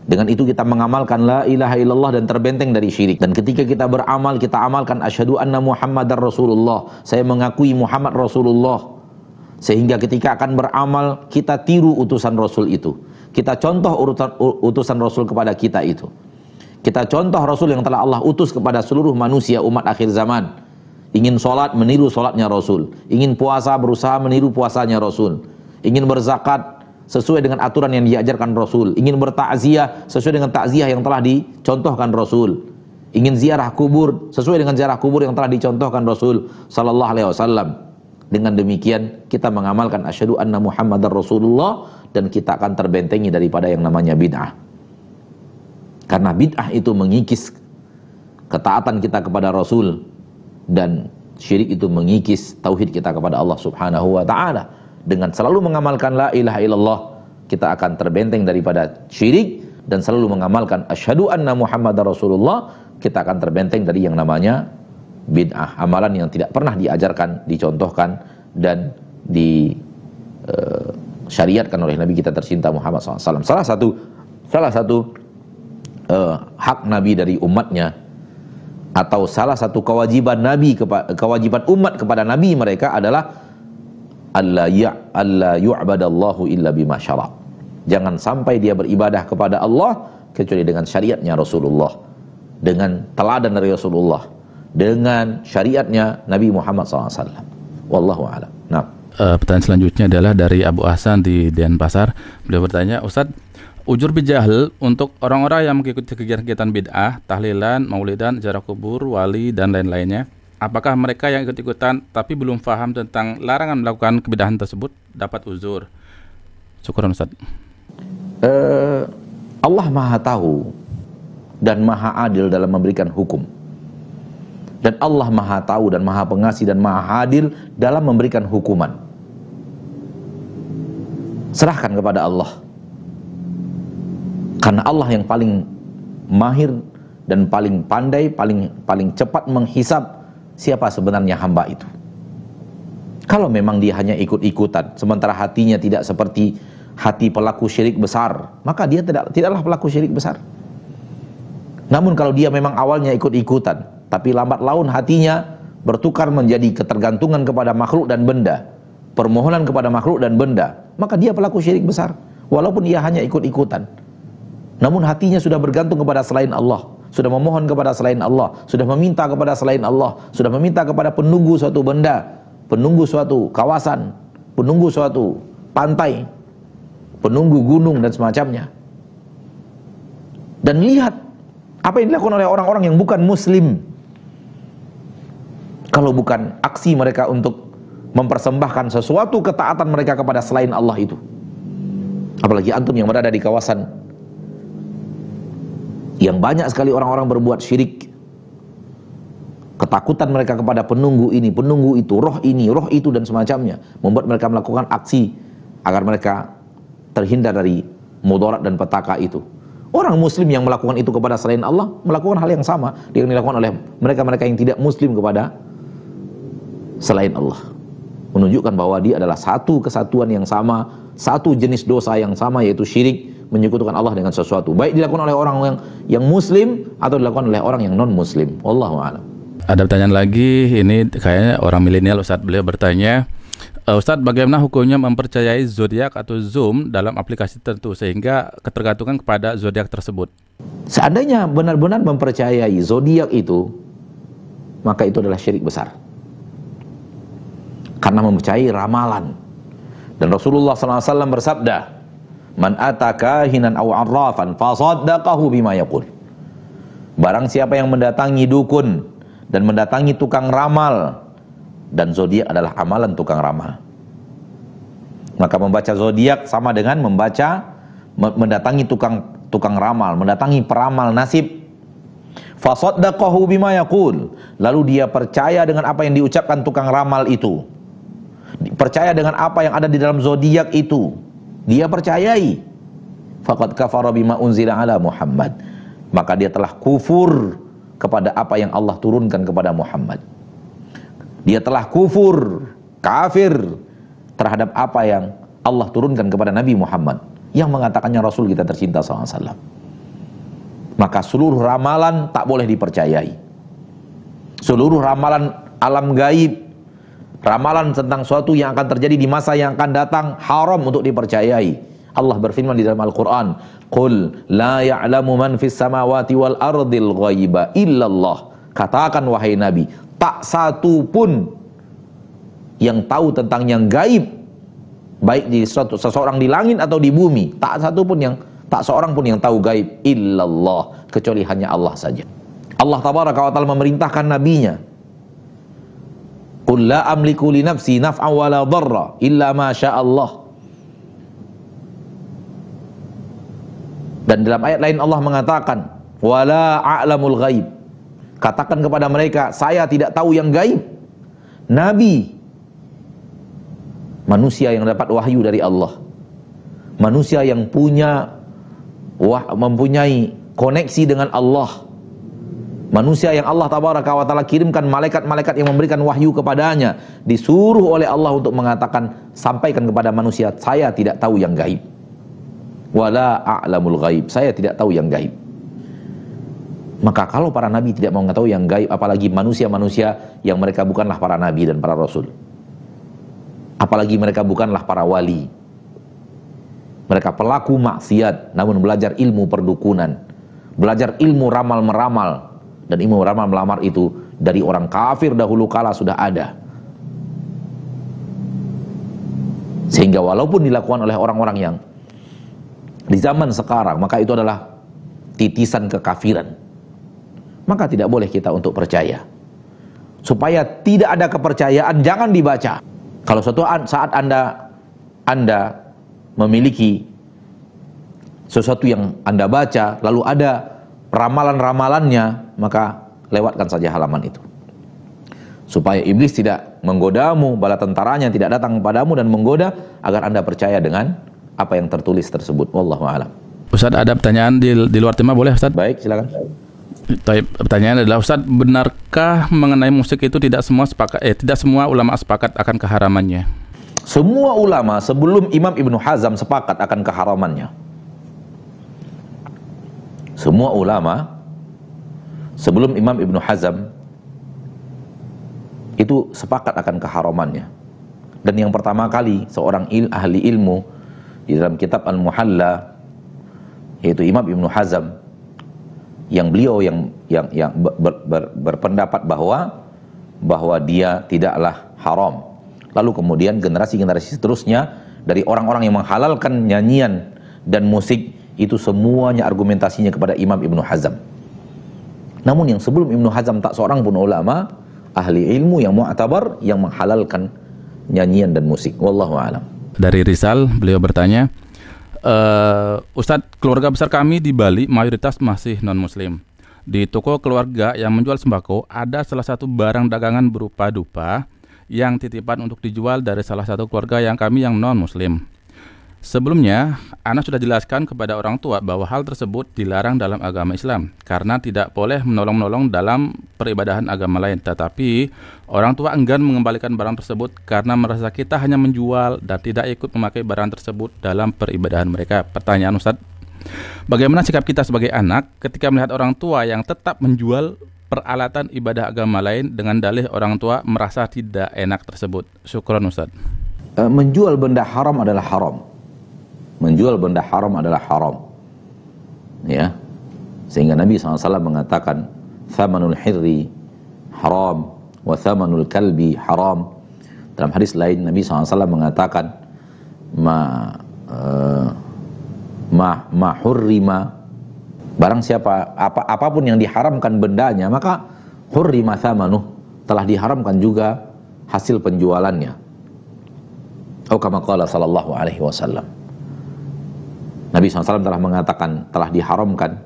Dengan itu kita mengamalkan la ilaha illallah dan terbenteng dari syirik. Dan ketika kita beramal, kita amalkan asyhadu anna Muhammadar Rasulullah. Saya mengakui Muhammad Rasulullah. Sehingga ketika akan beramal, kita tiru utusan Rasul itu. Kita contoh urutan, utusan Rasul kepada kita itu. Kita contoh Rasul yang telah Allah utus kepada seluruh manusia umat akhir zaman. Ingin sholat, meniru sholatnya Rasul. Ingin puasa, berusaha meniru puasanya Rasul. Ingin berzakat, sesuai dengan aturan yang diajarkan Rasul. Ingin bertakziah sesuai dengan takziah yang telah dicontohkan Rasul. Ingin ziarah kubur sesuai dengan ziarah kubur yang telah dicontohkan Rasul sallallahu alaihi wasallam. Dengan demikian kita mengamalkan asyhadu anna Muhammadar Rasulullah dan kita akan terbentengi daripada yang namanya bid'ah. Karena bid'ah itu mengikis ketaatan kita kepada Rasul dan syirik itu mengikis tauhid kita kepada Allah Subhanahu wa taala dengan selalu mengamalkan la ilaha illallah kita akan terbenteng daripada syirik dan selalu mengamalkan asyhadu anna Muhammadar Rasulullah, kita akan terbenteng dari yang namanya bid'ah, amalan yang tidak pernah diajarkan, dicontohkan dan di uh, syariatkan oleh Nabi kita tercinta Muhammad SAW. Salah satu salah satu uh, hak Nabi dari umatnya atau salah satu kewajiban Nabi kewajiban umat kepada Nabi mereka adalah alla ya alla yu'badallahu illa bima Jangan sampai dia beribadah kepada Allah kecuali dengan syariatnya Rasulullah, dengan teladan dari Rasulullah, dengan syariatnya Nabi Muhammad SAW. Wallahu a'lam. Nah. Uh, pertanyaan selanjutnya adalah dari Abu Hasan di Denpasar. Beliau bertanya, Ustadz, ujur bijahil untuk orang-orang yang mengikuti kegiatan-kegiatan bid'ah, tahlilan, maulidan, jarak kubur, wali, dan lain-lainnya, apakah mereka yang ikut-ikutan tapi belum paham tentang larangan melakukan kebidahan tersebut dapat uzur? Syukuran Ustaz uh, Allah Maha Tahu dan Maha Adil dalam memberikan hukum. Dan Allah Maha Tahu dan Maha Pengasih dan Maha Adil dalam memberikan hukuman. Serahkan kepada Allah. Karena Allah yang paling mahir dan paling pandai, paling paling cepat menghisap siapa sebenarnya hamba itu. Kalau memang dia hanya ikut-ikutan, sementara hatinya tidak seperti hati pelaku syirik besar, maka dia tidak tidaklah pelaku syirik besar. Namun kalau dia memang awalnya ikut-ikutan, tapi lambat laun hatinya bertukar menjadi ketergantungan kepada makhluk dan benda, permohonan kepada makhluk dan benda, maka dia pelaku syirik besar. Walaupun ia hanya ikut-ikutan. Namun hatinya sudah bergantung kepada selain Allah, sudah memohon kepada selain Allah, sudah meminta kepada selain Allah, sudah meminta kepada penunggu suatu benda, penunggu suatu kawasan, penunggu suatu pantai, penunggu gunung dan semacamnya. Dan lihat apa yang dilakukan oleh orang-orang yang bukan muslim. Kalau bukan aksi mereka untuk mempersembahkan sesuatu ketaatan mereka kepada selain Allah itu. Apalagi antum yang berada di kawasan yang banyak sekali orang-orang berbuat syirik. Ketakutan mereka kepada penunggu ini, penunggu itu, roh ini, roh itu dan semacamnya membuat mereka melakukan aksi agar mereka terhindar dari mudarat dan petaka itu. Orang muslim yang melakukan itu kepada selain Allah melakukan hal yang sama yang dilakukan oleh mereka-mereka yang tidak muslim kepada selain Allah. Menunjukkan bahwa dia adalah satu kesatuan yang sama, satu jenis dosa yang sama yaitu syirik menyekutukan Allah dengan sesuatu. Baik dilakukan oleh orang yang yang muslim atau dilakukan oleh orang yang non muslim. Wallahu a'lam. Ada pertanyaan lagi, ini kayaknya orang milenial Ustaz beliau bertanya, Uh, Ustadz, bagaimana hukumnya mempercayai zodiak atau zoom dalam aplikasi tertentu sehingga ketergantungan kepada zodiak tersebut? Seandainya benar-benar mempercayai zodiak itu, maka itu adalah syirik besar. Karena mempercayai ramalan. Dan Rasulullah SAW bersabda, "Man ataka hinan aw arrafan fasaddaqahu bima yaqul." Barang siapa yang mendatangi dukun dan mendatangi tukang ramal dan zodiak adalah amalan tukang ramal. Maka membaca zodiak sama dengan membaca mendatangi tukang tukang ramal, mendatangi peramal nasib. Fasaddaqahu bima yaqul. Lalu dia percaya dengan apa yang diucapkan tukang ramal itu. Percaya dengan apa yang ada di dalam zodiak itu. Dia percayai. Faqad kafara bima unzila ala Muhammad. Maka dia telah kufur kepada apa yang Allah turunkan kepada Muhammad. Dia telah kufur, kafir terhadap apa yang Allah turunkan kepada Nabi Muhammad yang mengatakannya Rasul kita tercinta SAW. Maka seluruh ramalan tak boleh dipercayai. Seluruh ramalan alam gaib, ramalan tentang suatu yang akan terjadi di masa yang akan datang haram untuk dipercayai. Allah berfirman di dalam Al-Quran, Qul la ya'lamu man fis samawati wal ardil ghaiba illallah. Katakan wahai Nabi, tak satu pun yang tahu tentang yang gaib baik di suatu seseorang di langit atau di bumi tak satu pun yang tak seorang pun yang tahu gaib illallah kecuali hanya Allah saja Allah tabaraka wa taala memerintahkan nabinya Qul la amliku li nafsi naf'a wa la dharra illa ma Allah Dan dalam ayat lain Allah mengatakan wala a'lamul ghaib Katakan kepada mereka, saya tidak tahu yang gaib. Nabi, manusia yang dapat wahyu dari Allah. Manusia yang punya wah, mempunyai koneksi dengan Allah. Manusia yang Allah tabaraka wa taala kirimkan malaikat-malaikat yang memberikan wahyu kepadanya disuruh oleh Allah untuk mengatakan sampaikan kepada manusia saya tidak tahu yang gaib. Wala a'lamul gaib. Saya tidak tahu yang gaib. Maka kalau para nabi tidak mau mengetahui yang gaib apalagi manusia-manusia yang mereka bukanlah para nabi dan para rasul. Apalagi mereka bukanlah para wali. Mereka pelaku maksiat namun belajar ilmu perdukunan. Belajar ilmu ramal meramal dan ilmu ramal melamar itu dari orang kafir dahulu kala sudah ada. Sehingga walaupun dilakukan oleh orang-orang yang di zaman sekarang, maka itu adalah titisan kekafiran. Maka tidak boleh kita untuk percaya. Supaya tidak ada kepercayaan, jangan dibaca. Kalau suatu saat Anda Anda memiliki sesuatu yang Anda baca, lalu ada ramalan-ramalannya, maka lewatkan saja halaman itu. Supaya iblis tidak menggodamu, bala tentaranya tidak datang kepadamu dan menggoda agar Anda percaya dengan apa yang tertulis tersebut. Wallahu a'lam. Ustaz ada pertanyaan di, di luar tema boleh Ustaz? Baik, silakan. Tapi pertanyaan adalah Ustaz, benarkah mengenai musik itu tidak semua sepakat eh tidak semua ulama sepakat akan keharamannya? Semua ulama sebelum Imam Ibnu Hazm sepakat akan keharamannya. Semua ulama sebelum Imam Ibnu Hazm itu sepakat akan keharamannya. Dan yang pertama kali seorang il, ahli ilmu di dalam kitab Al-Muhalla yaitu Imam Ibnu Hazm yang beliau yang yang yang ber, ber, berpendapat bahwa bahwa dia tidaklah haram. Lalu kemudian generasi-generasi seterusnya dari orang-orang yang menghalalkan nyanyian dan musik itu semuanya argumentasinya kepada Imam Ibnu Hazm. Namun yang sebelum Ibnu Hazm tak seorang pun ulama ahli ilmu yang mu'tabar yang menghalalkan nyanyian dan musik. Wallahu alam. Dari Rizal beliau bertanya, e, Ustadz keluarga besar kami di Bali mayoritas masih non Muslim. Di toko keluarga yang menjual sembako ada salah satu barang dagangan berupa dupa yang titipan untuk dijual dari salah satu keluarga yang kami yang non Muslim. Sebelumnya, Ana sudah jelaskan kepada orang tua bahwa hal tersebut dilarang dalam agama Islam karena tidak boleh menolong-menolong dalam peribadahan agama lain. Tetapi, orang tua enggan mengembalikan barang tersebut karena merasa kita hanya menjual dan tidak ikut memakai barang tersebut dalam peribadahan mereka. Pertanyaan Ustadz, bagaimana sikap kita sebagai anak ketika melihat orang tua yang tetap menjual peralatan ibadah agama lain dengan dalih orang tua merasa tidak enak tersebut? Syukron Ustadz. Eh, menjual benda haram adalah haram menjual benda haram adalah haram. Ya. Sehingga Nabi SAW mengatakan, "Thamanul hirri haram wa thamanul kalbi haram." Dalam hadis lain Nabi SAW mengatakan, "Ma uh, ma ma hurrima barang siapa apa apa pun yang diharamkan bendanya, maka hurrima thamanu telah diharamkan juga hasil penjualannya." Atau kama qala sallallahu alaihi wasallam. Nabi SAW telah mengatakan telah diharamkan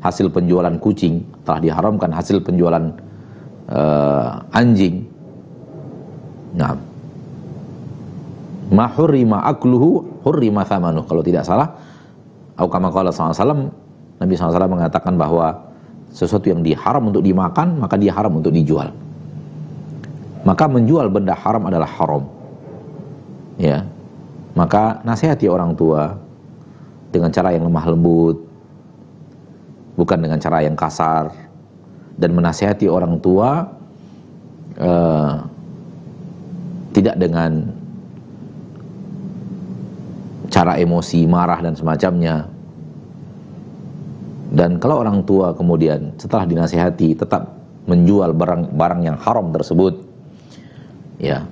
hasil penjualan kucing, telah diharamkan hasil penjualan uh, anjing. Nah, ma hurrima akluhu hurrima thamanuh. Kalau tidak salah, atau kama qala SAW, Nabi SAW mengatakan bahwa sesuatu yang diharam untuk dimakan, maka dia haram untuk dijual. Maka menjual benda haram adalah haram. Ya. Maka nasihati orang tua, dengan cara yang lemah lembut, bukan dengan cara yang kasar, dan menasihati orang tua uh, tidak dengan cara emosi, marah dan semacamnya. Dan kalau orang tua kemudian setelah dinasihati tetap menjual barang-barang yang haram tersebut, ya,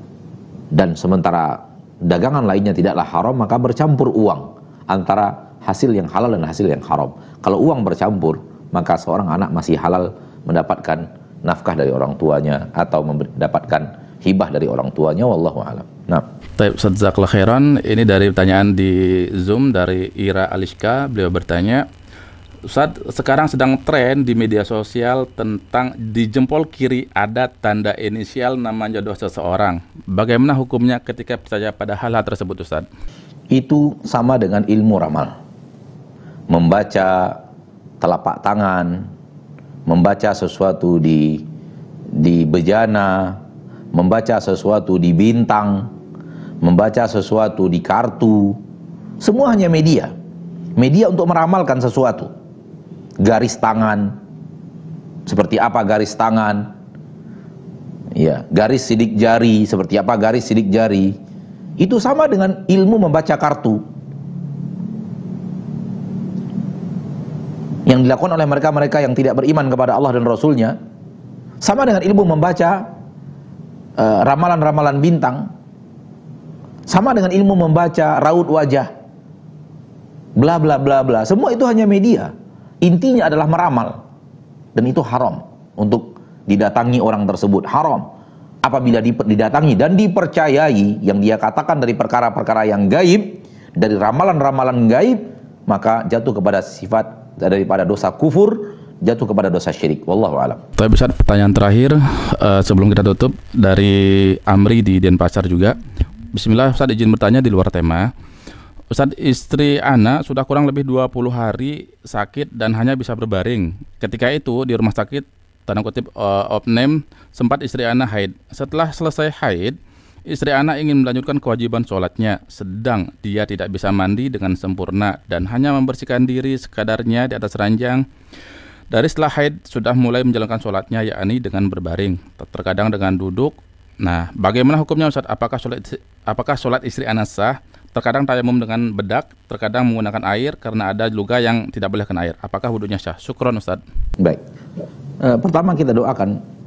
dan sementara dagangan lainnya tidaklah haram, maka bercampur uang antara hasil yang halal dan hasil yang haram. Kalau uang bercampur, maka seorang anak masih halal mendapatkan nafkah dari orang tuanya atau mendapatkan hibah dari orang tuanya wallahu alam. Nah. Taib Jazakallah khairan. Ini dari pertanyaan di Zoom dari Ira Aliska. Beliau bertanya, Ustaz, sekarang sedang tren di media sosial tentang di jempol kiri ada tanda inisial nama jodoh seseorang. Bagaimana hukumnya ketika percaya pada hal-hal tersebut, Ustaz? Itu sama dengan ilmu ramal membaca telapak tangan, membaca sesuatu di di bejana, membaca sesuatu di bintang, membaca sesuatu di kartu, semua hanya media. Media untuk meramalkan sesuatu. Garis tangan, seperti apa garis tangan, ya garis sidik jari, seperti apa garis sidik jari, itu sama dengan ilmu membaca kartu. Yang dilakukan oleh mereka-mereka yang tidak beriman kepada Allah dan Rasulnya, sama dengan ilmu membaca eh, ramalan-ramalan uh, bintang, sama dengan ilmu membaca raut wajah, bla bla bla bla. Semua itu hanya media. Intinya adalah meramal. Dan itu haram untuk didatangi orang tersebut. Haram apabila didatangi dan dipercayai yang dia katakan dari perkara-perkara yang gaib, dari ramalan-ramalan gaib, maka jatuh kepada sifat daripada dosa kufur jatuh kepada dosa syirik. Wallahu alam. Tapi besar pertanyaan terakhir uh, sebelum kita tutup dari Amri di Denpasar juga. Bismillah Ustaz izin bertanya di luar tema. Ustaz istri anak sudah kurang lebih 20 hari sakit dan hanya bisa berbaring. Ketika itu di rumah sakit tanda kutip uh, opname sempat istri anak haid. Setelah selesai haid, Istri anak ingin melanjutkan kewajiban sholatnya, sedang dia tidak bisa mandi dengan sempurna dan hanya membersihkan diri sekadarnya di atas ranjang. Dari setelah haid sudah mulai menjalankan sholatnya, yakni dengan berbaring, terkadang dengan duduk. Nah, bagaimana hukumnya Ustaz? Apakah sholat, apakah sholat istri anak sah? Terkadang tayamum dengan bedak, terkadang menggunakan air karena ada luka yang tidak boleh kena air. Apakah wudhunya sah? Syukron Ustaz. Baik. E, pertama kita doakan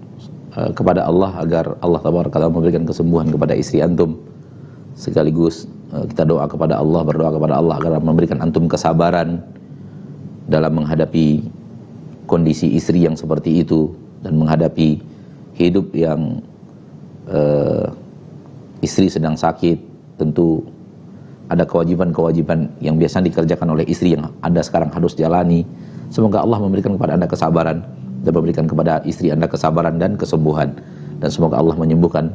Eh, kepada Allah agar Allah taala memberikan kesembuhan kepada istri antum. Sekaligus uh, kita doa kepada Allah berdoa kepada Allah agar memberikan antum kesabaran dalam menghadapi kondisi istri yang seperti itu dan menghadapi hidup yang uh, istri sedang sakit. Tentu ada kewajiban-kewajiban yang biasa dikerjakan oleh istri yang Anda sekarang harus jalani. Semoga Allah memberikan kepada Anda kesabaran dan memberikan kepada istri anda kesabaran dan kesembuhan. Dan semoga Allah menyembuhkan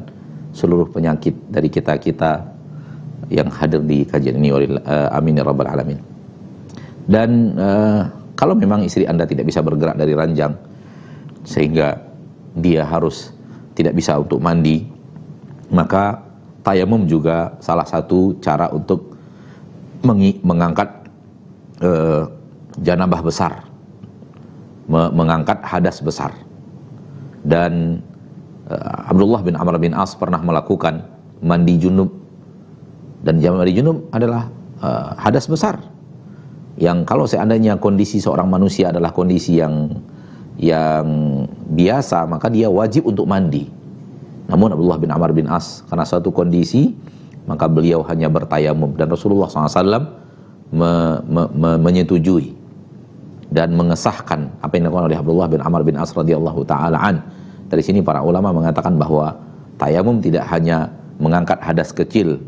seluruh penyakit dari kita-kita yang hadir di kajian ini. Uh, amin ya rabbal alamin. Dan uh, kalau memang istri anda tidak bisa bergerak dari ranjang sehingga dia harus tidak bisa untuk mandi maka tayamum juga salah satu cara untuk mengangkat uh, janabah besar mengangkat hadas besar. Dan uh, Abdullah bin Amr bin As pernah melakukan mandi junub dan mandi junub adalah uh, hadas besar yang kalau seandainya kondisi seorang manusia adalah kondisi yang yang biasa maka dia wajib untuk mandi. Namun Abdullah bin Amr bin As karena suatu kondisi maka beliau hanya bertayamum dan Rasulullah SAW me, me, me, menyetujui dan mengesahkan apa yang dilakukan oleh Abdullah bin Amr bin As radhiyallahu taala an. Dari sini para ulama mengatakan bahwa tayamum tidak hanya mengangkat hadas kecil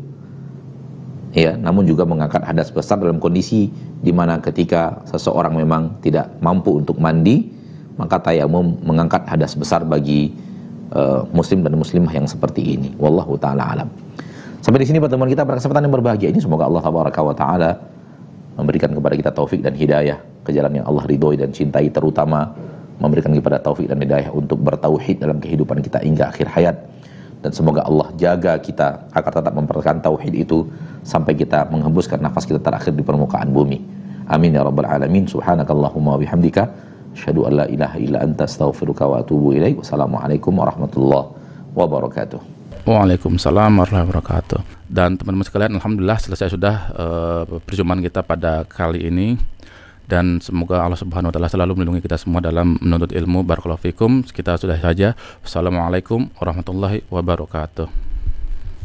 ya, namun juga mengangkat hadas besar dalam kondisi di mana ketika seseorang memang tidak mampu untuk mandi, maka tayamum mengangkat hadas besar bagi uh, muslim dan muslimah yang seperti ini. Wallahu taala alam. Sampai di sini pertemuan kita pada kesempatan yang berbahagia ini semoga Allah taala memberikan kepada kita taufik dan hidayah ke jalan yang Allah ridhoi dan cintai terutama memberikan kepada taufik dan hidayah untuk bertauhid dalam kehidupan kita hingga akhir hayat dan semoga Allah jaga kita agar tetap mempertahankan tauhid itu sampai kita menghembuskan nafas kita terakhir di permukaan bumi. Amin ya rabbal alamin. Subhanakallahumma wa bihamdika asyhadu an la ilaha illa anta astaghfiruka wa atubu ilaik. Wassalamualaikum warahmatullahi wabarakatuh. Waalaikumsalam warahmatullahi wabarakatuh. Dan teman-teman sekalian, alhamdulillah selesai sudah uh, perjumpaan kita pada kali ini dan semoga Allah Subhanahu wa taala selalu melindungi kita semua dalam menuntut ilmu. Barakallahu fikum. Kita sudah saja. Wassalamualaikum warahmatullahi wabarakatuh.